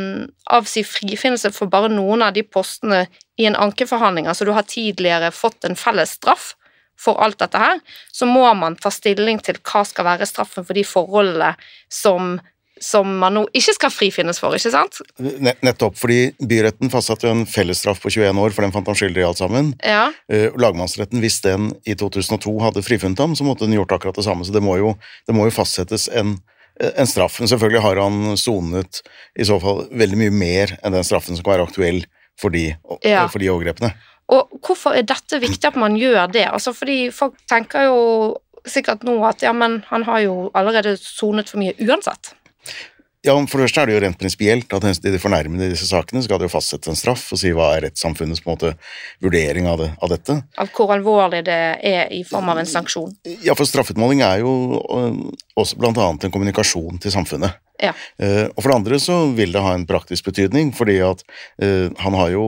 [SPEAKER 1] avsi frifinnelse for bare noen av de postene i en ankeforhandling, altså du har tidligere fått en felles straff for alt dette her, så må man ta stilling til hva skal være straffen for de forholdene som som man nå ikke skal frifinnes for, ikke sant?
[SPEAKER 3] Nettopp, fordi byretten fastsatte en fellesstraff på 21 år, for den fant han skyldig i alt sammen.
[SPEAKER 1] Ja.
[SPEAKER 3] Uh, lagmannsretten, hvis den i 2002 hadde frifunnet ham, så måtte den gjort akkurat det samme. Så det må jo, det må jo fastsettes en, en straff. Men selvfølgelig har han sonet i så fall veldig mye mer enn den straffen som kan være aktuell for de, ja. for de overgrepene.
[SPEAKER 1] Og hvorfor er dette viktig at man gjør det? Altså fordi folk tenker jo sikkert nå at ja, men han har jo allerede sonet for mye uansett.
[SPEAKER 3] Ja, For det første er det jo rent prinsipielt at de fornærmede i disse sakene skal det jo fastsette en straff og si hva er rettssamfunnets på en måte vurdering av, det, av, dette.
[SPEAKER 1] Av hvor alvorlig det er i form av en sanksjon?
[SPEAKER 3] Ja, for straffutmåling er jo øh, også annet en kommunikasjon til samfunnet.
[SPEAKER 1] Ja.
[SPEAKER 3] Uh, og for det andre så vil det ha en praktisk betydning, fordi at uh, han har jo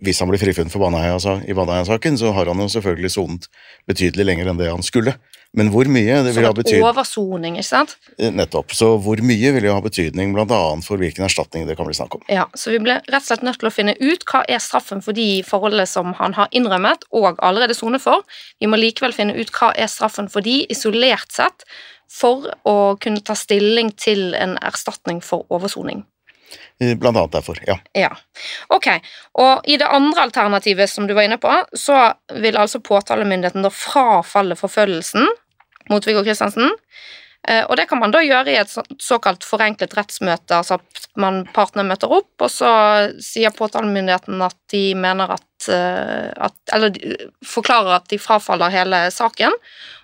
[SPEAKER 3] hvis han blir frifunnet for Baneheia, i Baneheia-saken, så har han jo selvfølgelig sonet betydelig lenger enn det han skulle. Men hvor mye det vil ha betydning
[SPEAKER 1] Oversoning, ikke sant?
[SPEAKER 3] Eh, nettopp. Så hvor mye vil jo ha betydning bl.a. for hvilken erstatning det kan bli snakk om.
[SPEAKER 1] Ja, Så vi ble rett og slett nødt til å finne ut hva er straffen for de forholdene som han har innrømmet og allerede sonet for. Vi må likevel finne ut hva er straffen for de isolert sett, for å kunne ta stilling til en erstatning for oversoning.
[SPEAKER 3] Eh, blant annet derfor, ja.
[SPEAKER 1] ja. Ok, og i det andre alternativet som du var inne på, så vil altså påtalemyndigheten da frafalle forfølgelsen mot Viggo Kristiansen. Eh, og det kan man da gjøre i et såkalt forenklet rettsmøte, altså at man partene møter opp, og så sier påtalemyndigheten at de mener at, eh, at Eller forklarer at de frafaller hele saken.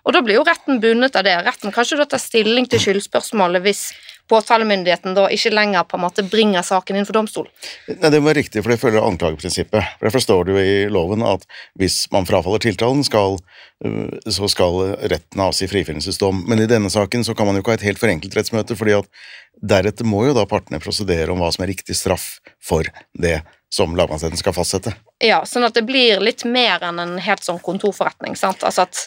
[SPEAKER 1] Og da blir jo retten bundet av det. Retten kan ikke da ta stilling til skyldspørsmålet hvis påtalemyndigheten da ikke lenger på en måte bringer saken inn for domstol.
[SPEAKER 3] Nei, Det var riktig, for det følger anklageprinsippet. For Derfor står det jo i loven at hvis man frafaller tiltalen, skal, øh, så skal retten avsi frifinnelsesdom. Men i denne saken så kan man jo ikke ha et helt forenklet rettsmøte, fordi at deretter må jo da partene prosedere om hva som er riktig straff for det som lagmannsretten skal fastsette.
[SPEAKER 1] Ja, sånn at det blir litt mer enn en helt sånn kontorforretning. sant? Altså at,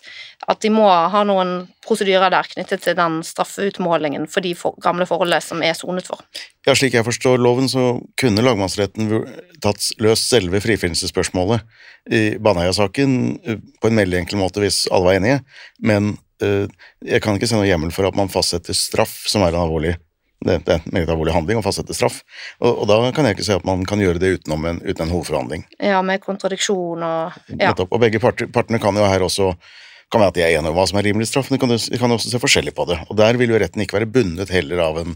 [SPEAKER 1] at de må ha noen prosedyrer der knyttet til den straffeutmålingen for de for, gamle forholdene som er sonet for.
[SPEAKER 3] Ja, Slik jeg forstår loven, så kunne lagmannsretten tatt løst selve frifinnelsesspørsmålet i Baneheia-saken øh, på en veldig enkel måte hvis alle var enige, men øh, jeg kan ikke se noe hjemmel for at man fastsetter straff, som er en alvorlig det, det er en meget alvorlig handling å fastsette straff, og, og da kan jeg ikke se at man kan gjøre det utenom en, uten en hovedforhandling.
[SPEAKER 1] Ja, med kontradiksjon og Ja.
[SPEAKER 3] Nettopp. Og begge parter, partene kan jo her også kan være at de er enige om hva som er rimelig straff, men de kan, de kan også se forskjellig på det. Og der vil jo retten ikke være bundet heller av en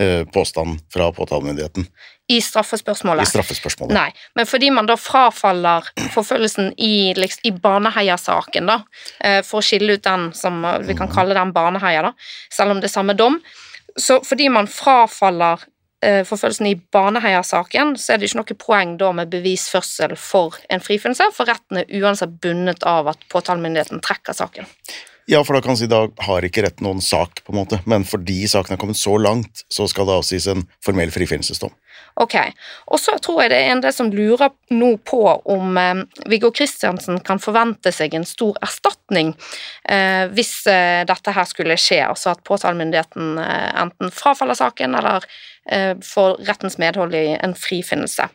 [SPEAKER 3] eh, påstand fra påtalemyndigheten
[SPEAKER 1] i straffespørsmålet.
[SPEAKER 3] i straffespørsmålet.
[SPEAKER 1] Nei, men fordi man da frafaller forfølgelsen i, liksom, i Baneheia-saken, da, eh, for å skille ut den som vi kan kalle den Baneheia, da, selv om det er samme dom, så fordi man frafaller eh, forfølgelsen i Baneheia-saken, så er det ikke noe poeng da med bevisførsel for en frifinnelse, for retten er uansett bundet av at påtalemyndigheten trekker saken.
[SPEAKER 3] Ja, for da kan man si da har ikke retten noen sak, på en måte, men fordi saken har kommet så langt, så skal det avsies en formell frifinnelsesdom.
[SPEAKER 1] Ok, og så tror jeg det er en del som lurer nå på om eh, Viggo Kristiansen kan forvente seg en stor erstatning eh, hvis eh, dette her skulle skje, altså at påtalemyndigheten eh, enten frafaller saken eller får rettens medhold i en frifinnelse.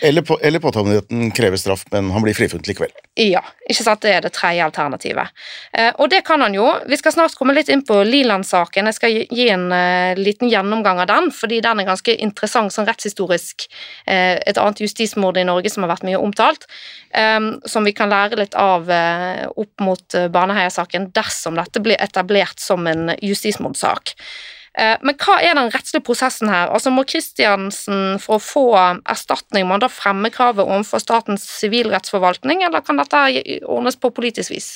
[SPEAKER 3] Eller, på, eller påtalemyndigheten krever straff, men han blir frifunnet likevel.
[SPEAKER 1] Ja, ikke sant, det er det tredje alternativet. Eh, og det kan han jo. Vi skal snart komme litt inn på Liland-saken. Jeg skal gi- en eh, liten gjennomgang av den, fordi den er ganske interessant sånn rettshistorisk. Eh, et annet justismord i Norge som har vært mye omtalt, eh, som vi kan lære litt av eh, opp mot eh, Baneheia-saken dersom dette blir etablert som en justismordsak. Eh, Men hva er den rettslige prosessen her? Altså Må Kristiansen for å få erstatning må han da fremme kravet overfor Statens sivilrettsforvaltning, eller kan dette ordnes på politisk vis?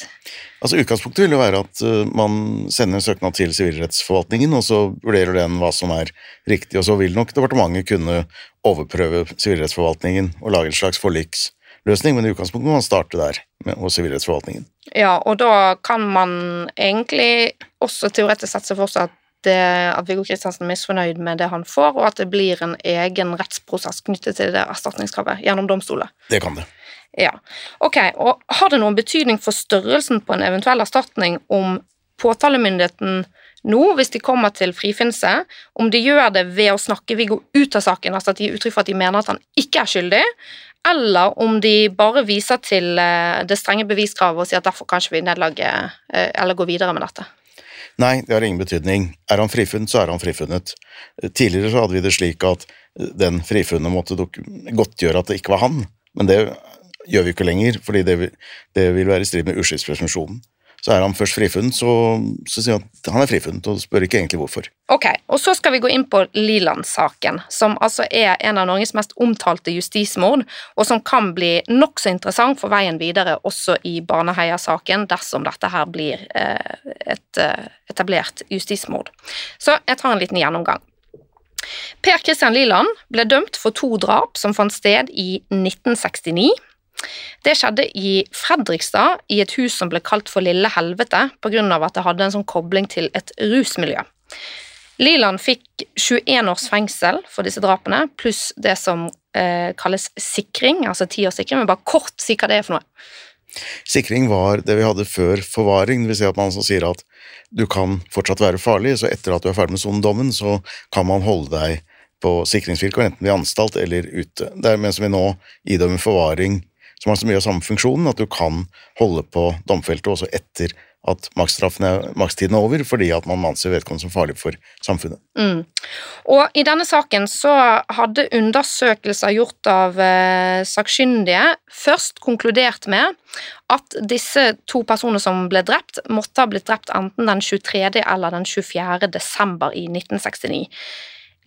[SPEAKER 3] Altså Utgangspunktet vil jo være at uh, man sender en søknad til Sivilrettsforvaltningen, og så vurderer den hva som er riktig, og så vil nok departementet kunne overprøve Sivilrettsforvaltningen og lage en slags forliks løsning, men i utgangspunktet må man starte der, med, hos Sivilrettsforvaltningen.
[SPEAKER 1] Ja, og da kan man egentlig også teoretisk sett se for seg at, det, at Viggo Kristiansen er misfornøyd med det han får, og at det blir en egen rettsprosess knyttet til det erstatningskravet gjennom domstoler.
[SPEAKER 3] Det kan det.
[SPEAKER 1] Ja, ok, og har det noen betydning for størrelsen på en eventuell erstatning om påtalemyndigheten nå, hvis de kommer til frifinnelse, om de gjør det ved å snakke Viggo ut av saken, altså at de gir uttrykk for at de mener at han ikke er skyldig, eller om de bare viser til eh, det strenge beviskravet og sier at derfor kanskje vi nedlegger eh, eller går videre med dette.
[SPEAKER 3] Nei, det har ingen betydning. Er han frifunnet, så er han frifunnet. Tidligere så hadde vi det slik at den frifunne måtte godtgjøre at det ikke var han, men det gjør vi ikke lenger, fordi det vil, det vil være i strid med uskyldspresumpsjonen. Så er han først frifunnet, så, så sier han at han er frifunnet, og spør ikke egentlig hvorfor.
[SPEAKER 1] Ok, og så skal vi gå inn på Liland-saken, som altså er en av Norges mest omtalte justismord, og som kan bli nokså interessant for veien videre også i Baneheia-saken, dersom dette her blir eh, et eh, etablert justismord. Så jeg tar en liten gjennomgang. Per Christian Liland ble dømt for to drap som fant sted i 1969. Det skjedde i Fredrikstad, i et hus som ble kalt for Lille Helvete, av at det hadde en sånn kobling til et rusmiljø. Liland fikk 21 års fengsel for disse drapene, pluss det som eh, kalles sikring, altså ti års sikring, men bare kort si hva det er for noe.
[SPEAKER 3] Sikring var det vi hadde før forvaring, vil si at man sier at du kan fortsatt være farlig, så etter at du er ferdig med sonedommen, så kan man holde deg på sikringsvilkår, enten ved anstalt eller ute. Det er mens vi nå idømmer forvaring, som har så mye av samme funksjonen, at du kan holde på domfeltet også etter at makstiden er over, fordi at man anser vedkommende som farlig for samfunnet.
[SPEAKER 1] Mm. Og i denne saken så hadde undersøkelser gjort av eh, sakkyndige først konkludert med at disse to personene som ble drept, måtte ha blitt drept enten den 23. eller den 24. desember i 1969.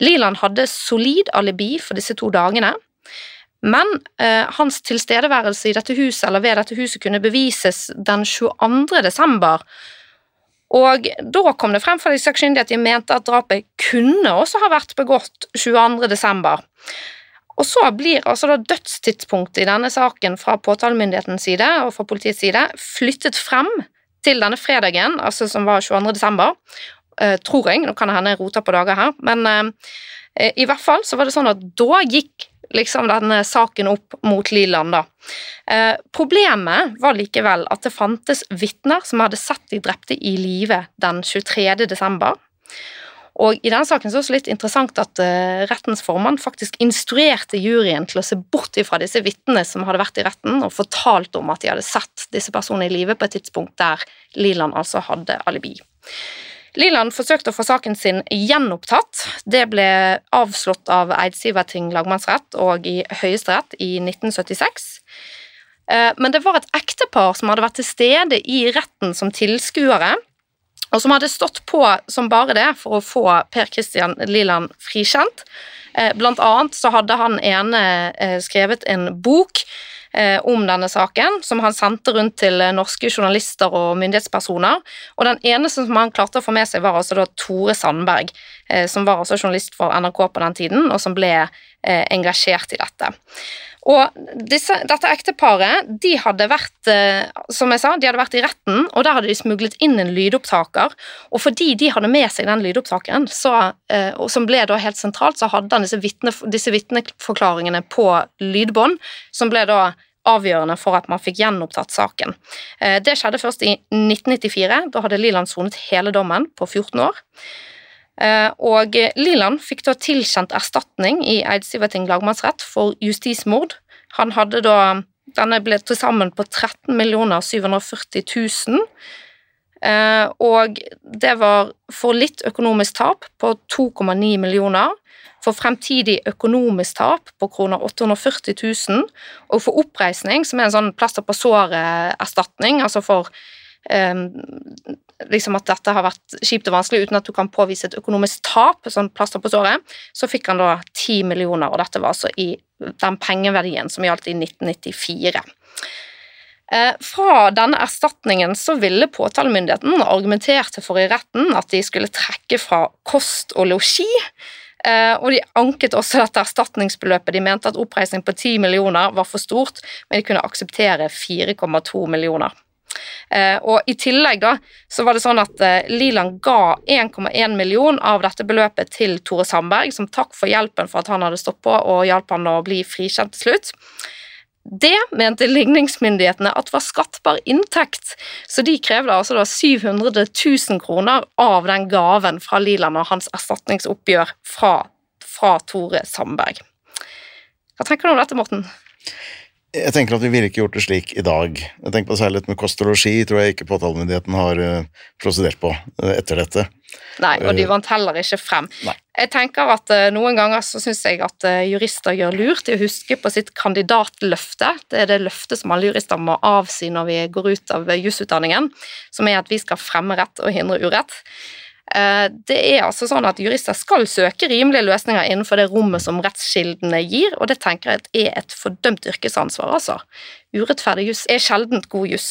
[SPEAKER 1] Liland hadde solid alibi for disse to dagene, men eh, hans tilstedeværelse i dette huset, eller ved dette huset kunne bevises den 22. desember, Og da kom det frem fra de sakkyndige at de mente at drapet kunne også ha vært begått 22. desember. Og så blir altså da dødstidspunktet i denne saken fra påtalemyndighetens side og fra politiets side flyttet frem til denne fredagen, altså som var 22. desember, eh, tror jeg. Nå kan det hende jeg roter på dager her, men eh, i hvert fall så var det sånn at da gikk liksom denne saken opp mot Liland, da. Eh, problemet var likevel at det fantes vitner som hadde sett de drepte i live den 23. desember. Og I denne saken så er det også litt interessant at uh, rettens formann faktisk instruerte juryen til å se bort ifra disse vitnene som hadde vært i retten, og fortalt om at de hadde sett disse personene i live på et tidspunkt der Liland altså hadde alibi. Liland forsøkte å få saken sin gjenopptatt. Det ble avslått av Eidsiverting lagmannsrett og i Høyesterett i 1976. Eh, men det var et ektepar som hadde vært til stede i retten som tilskuere, og som hadde stått på som bare det for å få Per Christian Liland frikjent. Eh, blant annet så hadde han ene eh, skrevet en bok om denne saken, som han sendte rundt til norske journalister og myndighetspersoner. Og den eneste som han klarte å få med seg, var altså da Tore Sandberg, som var også journalist for NRK på den tiden, og som ble engasjert i dette. Og disse, dette ekteparet de hadde vært eh, som jeg sa, de hadde vært i retten, og der hadde de smuglet inn en lydopptaker. Og fordi de hadde med seg den lydopptakeren, så, eh, som ble da helt sentralt, så hadde han disse, vitne, vitneforklaringene på lydbånd, som ble da avgjørende for at man fikk gjenopptatt saken. Eh, det skjedde først i 1994. Da hadde Liland sonet hele dommen på 14 år. Eh, og Liland fikk da tilkjent erstatning i Eidsiverting lagmannsrett for justismord. Han hadde da Denne ble til sammen på 13 740 000. Og det var for litt økonomisk tap på 2,9 millioner, for fremtidig økonomisk tap på kroner 840 000, og for oppreisning, som er en sånn plaster på såret-erstatning, altså for um, liksom at dette har vært kjipt og vanskelig uten at du kan påvise et økonomisk tap, sånn plaster på såret, så fikk han da 10 millioner, og dette var altså i den pengeverdien som gjaldt i 1994. Eh, fra denne erstatningen så ville påtalemyndigheten argumenterte for i retten at de skulle trekke fra kost og losji, eh, og de anket også dette erstatningsbeløpet. De mente at oppreisning på 10 millioner var for stort, men de kunne akseptere 4,2 millioner. Eh, og I tillegg da, så var det sånn at eh, Liland ga 1,1 million av dette beløpet til Tore Sandberg, som takk for hjelpen for at han hadde stått på og hjalp han å bli frikjent til slutt. Det mente ligningsmyndighetene at var skattbar inntekt, så de krevde altså da 700 000 kroner av den gaven fra Liland og hans erstatningsoppgjør fra, fra Tore Sandberg. Hva tenker du om dette, Morten?
[SPEAKER 3] Jeg tenker at vi ville ikke gjort det slik i dag. Jeg tenker på Særlig med kost og losji tror jeg ikke påtalemyndigheten har uh, prosedert på uh, etter dette.
[SPEAKER 1] Nei, og de vant heller ikke frem. Nei. Jeg tenker at uh, Noen ganger så syns jeg at jurister gjør lurt i å huske på sitt kandidatløfte. Det er det løftet som alle jurister må avsi når vi går ut av jusutdanningen, som er at vi skal fremme rett og hindre urett. Eh, det er altså sånn at Jurister skal søke rimelige løsninger innenfor det rommet som rettskildene gir, og det tenker jeg er et fordømt yrkesansvar. altså. Urettferdig juss er sjeldent god juss.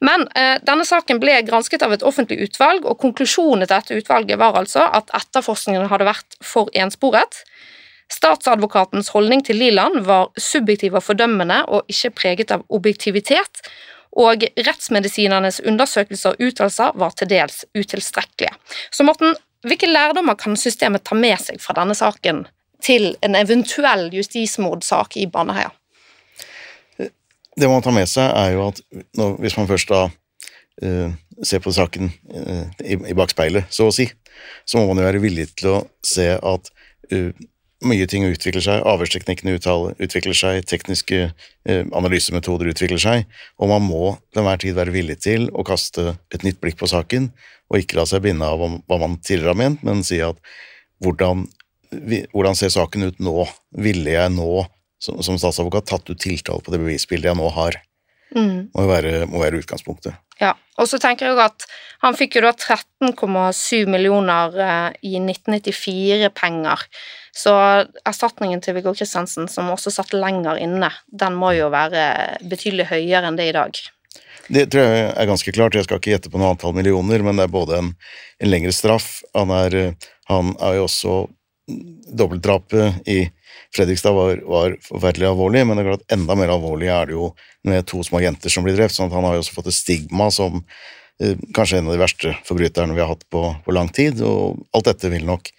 [SPEAKER 1] Men eh, denne saken ble gransket av et offentlig utvalg, og konklusjonen til dette utvalget var altså at etterforskningen hadde vært for ensporet. Statsadvokatens holdning til Liland var subjektiv og fordømmende og ikke preget av objektivitet, og rettsmedisinernes undersøkelser og uttalelser var til dels utilstrekkelige. Så Morten, hvilke lærdommer kan systemet ta med seg fra denne saken til en eventuell justismordsak i Baneheia?
[SPEAKER 3] Det man tar med seg, er jo at når, hvis man først da uh, ser på saken uh, i, i, bakspeilet, så å si, så må man jo være villig til å se at uh, mye ting utvikler seg, avhørsteknikkene utvikler seg, tekniske eh, analysemetoder utvikler seg, og man må til enhver tid være villig til å kaste et nytt blikk på saken, og ikke la seg binde av hva man tidligere har ment, men si at hvordan, hvordan ser saken ut nå? Ville jeg nå, som, som statsadvokat, tatt ut tiltale på det bevisbildet jeg nå har? Mm. Må, være, må være utgangspunktet.
[SPEAKER 1] Ja, og så tenker jeg at han fikk jo da 13,7 millioner eh, i 1994-penger. Så erstatningen til Viggo Kristiansen, som også satt lenger inne, den må jo være betydelig høyere enn det i dag.
[SPEAKER 3] Det tror jeg er ganske klart. Jeg skal ikke gjette på noe antall millioner, men det er både en, en lengre straff Han er, han er jo også Dobbeltdrapet i Fredrikstad var, var, forferdelig alvorlig, men det er klart enda mer alvorlig er det jo med to små jenter som blir drept. sånn at han har jo også fått et stigma som eh, kanskje en av de verste forbryterne vi har hatt på, på lang tid. Og alt dette vil nok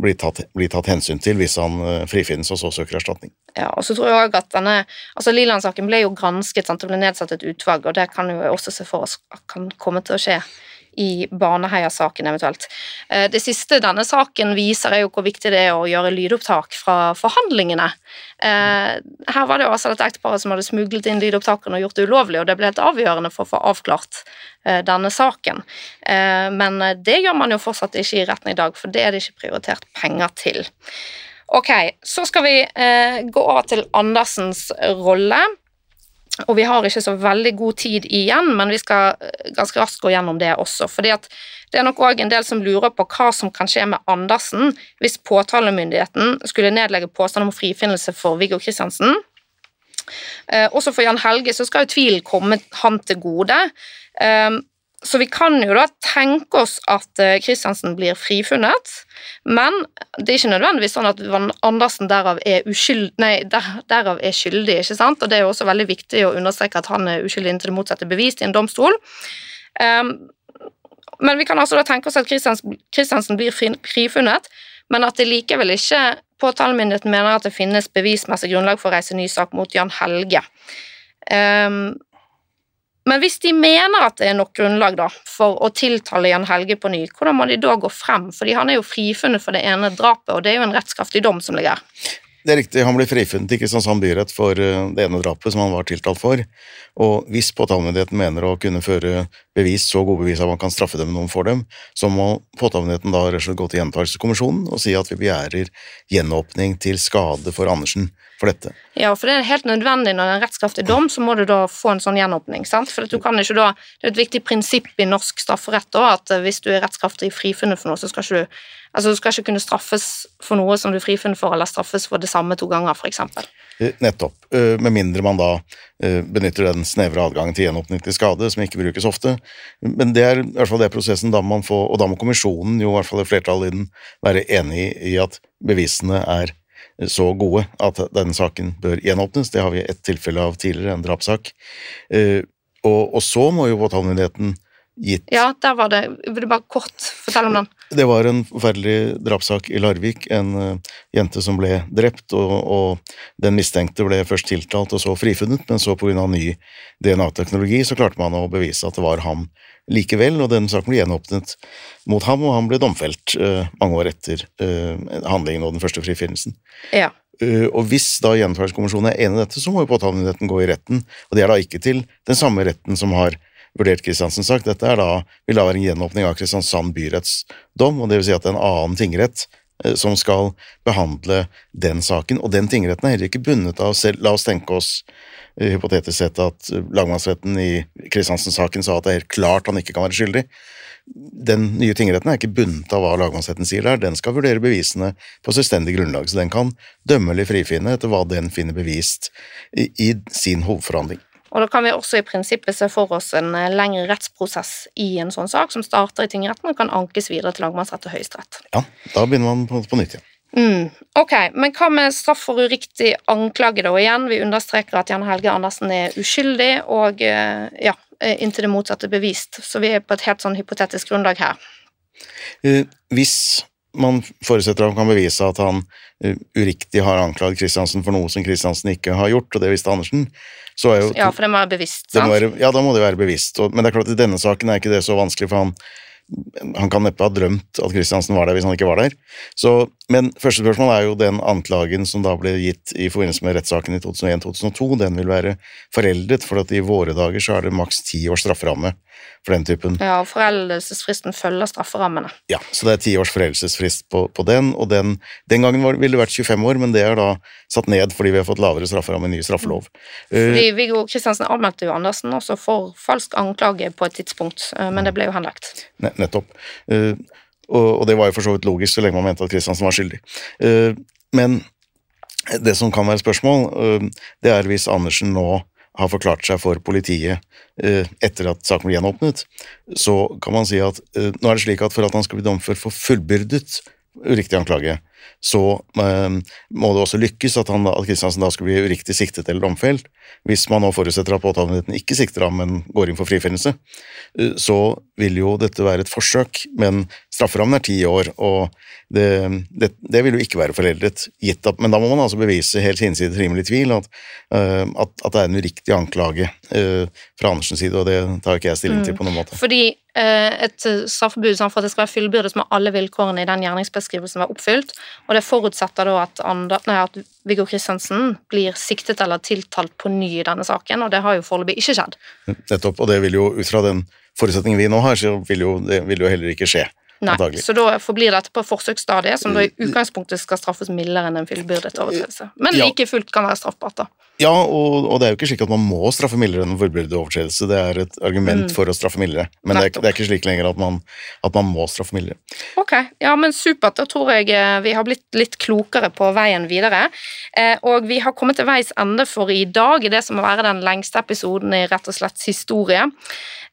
[SPEAKER 3] bli tatt, bli tatt hensyn til hvis han eh, frifinnes og så søker erstatning.
[SPEAKER 1] Ja, og så tror jeg også at denne, altså Liland-saken ble jo gransket, sant? det ble nedsatt et utvalg, og det kan jo også se for oss kan komme til å skje i Baneheia-saken eventuelt. Eh, det siste denne saken viser, er jo hvor viktig det er å gjøre lydopptak fra forhandlingene. Eh, her var det jo altså et ektepar som hadde smuglet inn lydopptakene og gjort det ulovlig, og det ble helt avgjørende for å få avklart eh, denne saken. Men det gjør man jo fortsatt ikke i retten i dag, for det er det ikke prioritert penger til. Ok, så skal vi gå over til Andersens rolle. Og vi har ikke så veldig god tid igjen, men vi skal eh, ganske raskt gå gjennom det også. fordi at det er nok òg en del som lurer på hva som kan skje med Andersen hvis påtalemyndigheten skulle nedlegge påstand om frifinnelse for Viggo Kristiansen. Eh, også for Jan Helge så skal jo tvilen komme han til gode. Eh, så vi kan jo da tenke oss at Kristiansen blir frifunnet, men det er ikke nødvendigvis sånn at Andersen derav er, uskyld, nei, der, derav er skyldig. ikke sant? Og Det er jo også veldig viktig å understreke at han er uskyldig inntil det motsatte bevist i en domstol. Um, men vi kan altså da tenke oss at Kristiansen blir frifunnet, men at det likevel ikke påtalemyndigheten mener at det finnes bevismessig grunnlag for å reise ny sak mot Jan Helge. Um, men hvis de mener at det er nok grunnlag da, for å tiltale Jan Helge på ny, hvordan må de da gå frem? Fordi han er jo frifunnet for det ene drapet, og det er jo en rettskraftig dom som ligger her.
[SPEAKER 3] Det er riktig, han ble frifunnet i Kristiansand byrett for eh, det ene drapet som han var tiltalt for. Og hvis påtalemyndigheten mener å kunne føre bevis, så gode bevis at man kan straffe dem noen for dem, så må påtalemyndigheten da rett og slett gå til Gjentakelseskommisjonen og si at vi begjærer gjenåpning til skade for Andersen for dette.
[SPEAKER 1] Ja, for det er helt nødvendig når det er en rettskraftig dom, så må du da få en sånn gjenåpning. sant? For du kan ikke da, Det er et viktig prinsipp i norsk strafferett da, at hvis du er rettskraftig frifunnet for noe, så skal ikke du Altså, Du skal ikke kunne straffes for noe som du er frifunnet for, eller straffes for det samme to ganger, f.eks.
[SPEAKER 3] Eh, nettopp. Eh, med mindre man da eh, benytter den snevre adgangen til gjenåpning til skade, som ikke brukes ofte. Men det er i hvert fall det prosessen da man får, og da må kommisjonen, jo i hvert fall flertallet i den, være enig i at bevisene er så gode at denne saken bør gjenåpnes. Det har vi ett tilfelle av tidligere, en drapssak. Og, og så må jo påtalemyndigheten gitt
[SPEAKER 1] Ja, der var det. Vil du bare kort fortelle om den?
[SPEAKER 3] Det var en forferdelig drapssak i Larvik. En uh, jente som ble drept, og, og, den mistenkte ble først tiltalt og så frifunnet, men så pga. ny DNA-teknologi så klarte man å bevise at det var ham likevel, og den saken ble gjenåpnet mot ham, og han ble domfelt uh, mange år etter uh, handlingen og den første frifinnelsen.
[SPEAKER 1] Ja.
[SPEAKER 3] og hvis da Gjennomføringskommisjonen er enig i dette, så må jo påtalemyndigheten gå i retten, og det er da ikke til den samme retten som har vurdert Kristiansen sagt. Dette er da, vil da være en gjenåpning av Kristiansand byretts dom, og det vil si at det er en annen tingrett eh, som skal behandle den saken, og den tingretten er heller ikke bundet av selv, La oss tenke oss uh, hypotetisk sett at uh, lagmannsretten i Kristiansen-saken sa at det er helt klart han ikke kan være skyldig. Den nye tingretten er ikke bundet av hva lagmannsretten sier der, den skal vurdere bevisene på selvstendig grunnlag, så den kan dømme eller frifinne etter hva den finner bevist i, i sin hovedforhandling.
[SPEAKER 1] Og da kan vi også i prinsippet se for oss en eh, lengre rettsprosess i en sånn sak, som starter i tingretten og kan ankes videre til lagmannsrett og høyesterett.
[SPEAKER 3] Ja, da begynner man på, på nytt igjen.
[SPEAKER 1] Mm, ok, Men hva med straff for uriktig anklage, da? Igjen, vi understreker at Jan Helge Andersen er uskyldig, og eh, ja, inntil det motsatte bevist. Så vi er på et helt sånn hypotetisk grunnlag her.
[SPEAKER 3] Hvis man forutsetter at han kan bevise at han uriktig har anklaget Kristiansen for noe som Kristiansen ikke har gjort, og det visste Andersen, så er jo
[SPEAKER 1] Ja, for må være bevisst, sant?
[SPEAKER 3] Være, ja, da må det være bevisst. Og, men det er klart at i denne saken er ikke det så vanskelig, for han, han kan neppe ha drømt at Kristiansen var der hvis han ikke var der. Så, men første spørsmål er jo den anklagen som da ble gitt i forbindelse med rettssaken i 2001-2002. Den vil være foreldet, for at i våre dager så er det maks ti års strafferamme for den typen.
[SPEAKER 1] Ja, og foreldelsesfristen følger strafferammene.
[SPEAKER 3] Ja, så det er ti års foreldelsesfrist på, på, den, og den, den gangen var, ville det vært 25 år, men det er da satt ned fordi vi har fått lavere strafferamme i ny straffelov.
[SPEAKER 1] Fordi uh, Viggo Kristiansen anmeldte jo Andersen også for falsk anklage på et tidspunkt, uh, men det ble jo henlagt.
[SPEAKER 3] Nettopp. Uh, og, og, det var jo for så vidt logisk så lenge man mente at Kristiansen var skyldig. men det som kan være spørsmål, det er hvis Andersen nå har forklart seg for politiet eh, etter at saken ble gjenåpnet, så kan man si at eh, nå er det slik at for at han skal bli domført for fullbyrdet uriktig anklage, så eh, må det også lykkes at, han, at Kristiansen da skal bli uriktig siktet eller domfelt. Hvis man nå forutsetter at påtalemyndigheten ikke sikter ham, men går inn for frifinnelse, eh, så vil jo dette være et forsøk, men strafferammen er ti år, og det, det, det, vil jo ikke være foreldet, gitt at, men da må man altså bevise helt hinsides rimelig tvil at, uh, at, at, det er en uriktig anklage uh, fra Andersens side, og det tar ikke jeg stilling til mm. på noen måte.
[SPEAKER 1] Fordi uh, et straffebud for at det skal være fyllbyrdet med alle vilkårene i den gjerningsbeskrivelsen var oppfylt, og det forutsetter da at, andre, nei, at Viggo Kristiansen blir siktet eller tiltalt på ny i denne saken, og det har jo foreløpig ikke skjedd.
[SPEAKER 3] Nettopp, og det vil jo ut fra den forutsetningen vi nå har, så vil jo, det vil jo heller ikke skje.
[SPEAKER 1] Nei, antagelig. så da forblir dette på forsøksstadiet, som da i mm. utgangspunktet skal straffes mildere enn en fullbyrdet overtredelse. Men like fullt kan være straffbart, da.
[SPEAKER 3] Ja, og, og, det er jo ikke slik at man må straffe mildere enn en fullbyrdet overtredelse. Det er et argument mm. for å straffe mildere, men det er, det er, ikke slik lenger at man, at man, må straffe mildere.
[SPEAKER 1] Ok, ja, men supert. Da tror jeg eh, vi har blitt litt klokere på veien videre. Eh, og vi har kommet til veis ende for i dag, i det som må være den lengste episoden i Rett og slett historie.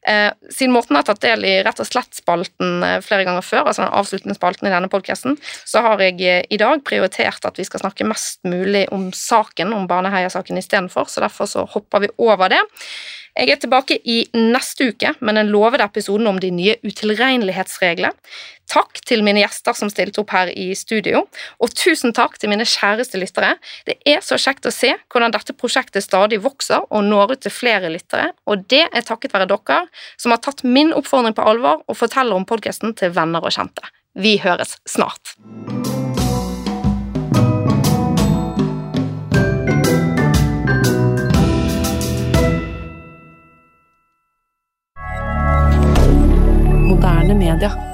[SPEAKER 1] Eh, siden Morten har tatt del i rett og slett-spalten eh, flere ganger før, altså den avsluttende spalten i denne podkasten, så har jeg eh, i dag prioritert at vi skal snakke mest mulig om saken, om Baneheia-saken istedenfor, så derfor så hopper vi over det. Jeg er tilbake i neste uke med den lovede episoden om de nye utilregnelighetsreglene. Takk til mine gjester som stilte opp her i studio, og tusen takk til mine kjæreste lyttere. Det er så kjekt å se hvordan dette prosjektet stadig vokser og når ut til flere lyttere, og det er takket være dere som har tatt min oppfordring på alvor og forteller om podkasten til venner og kjente. Vi høres snart. milliardaire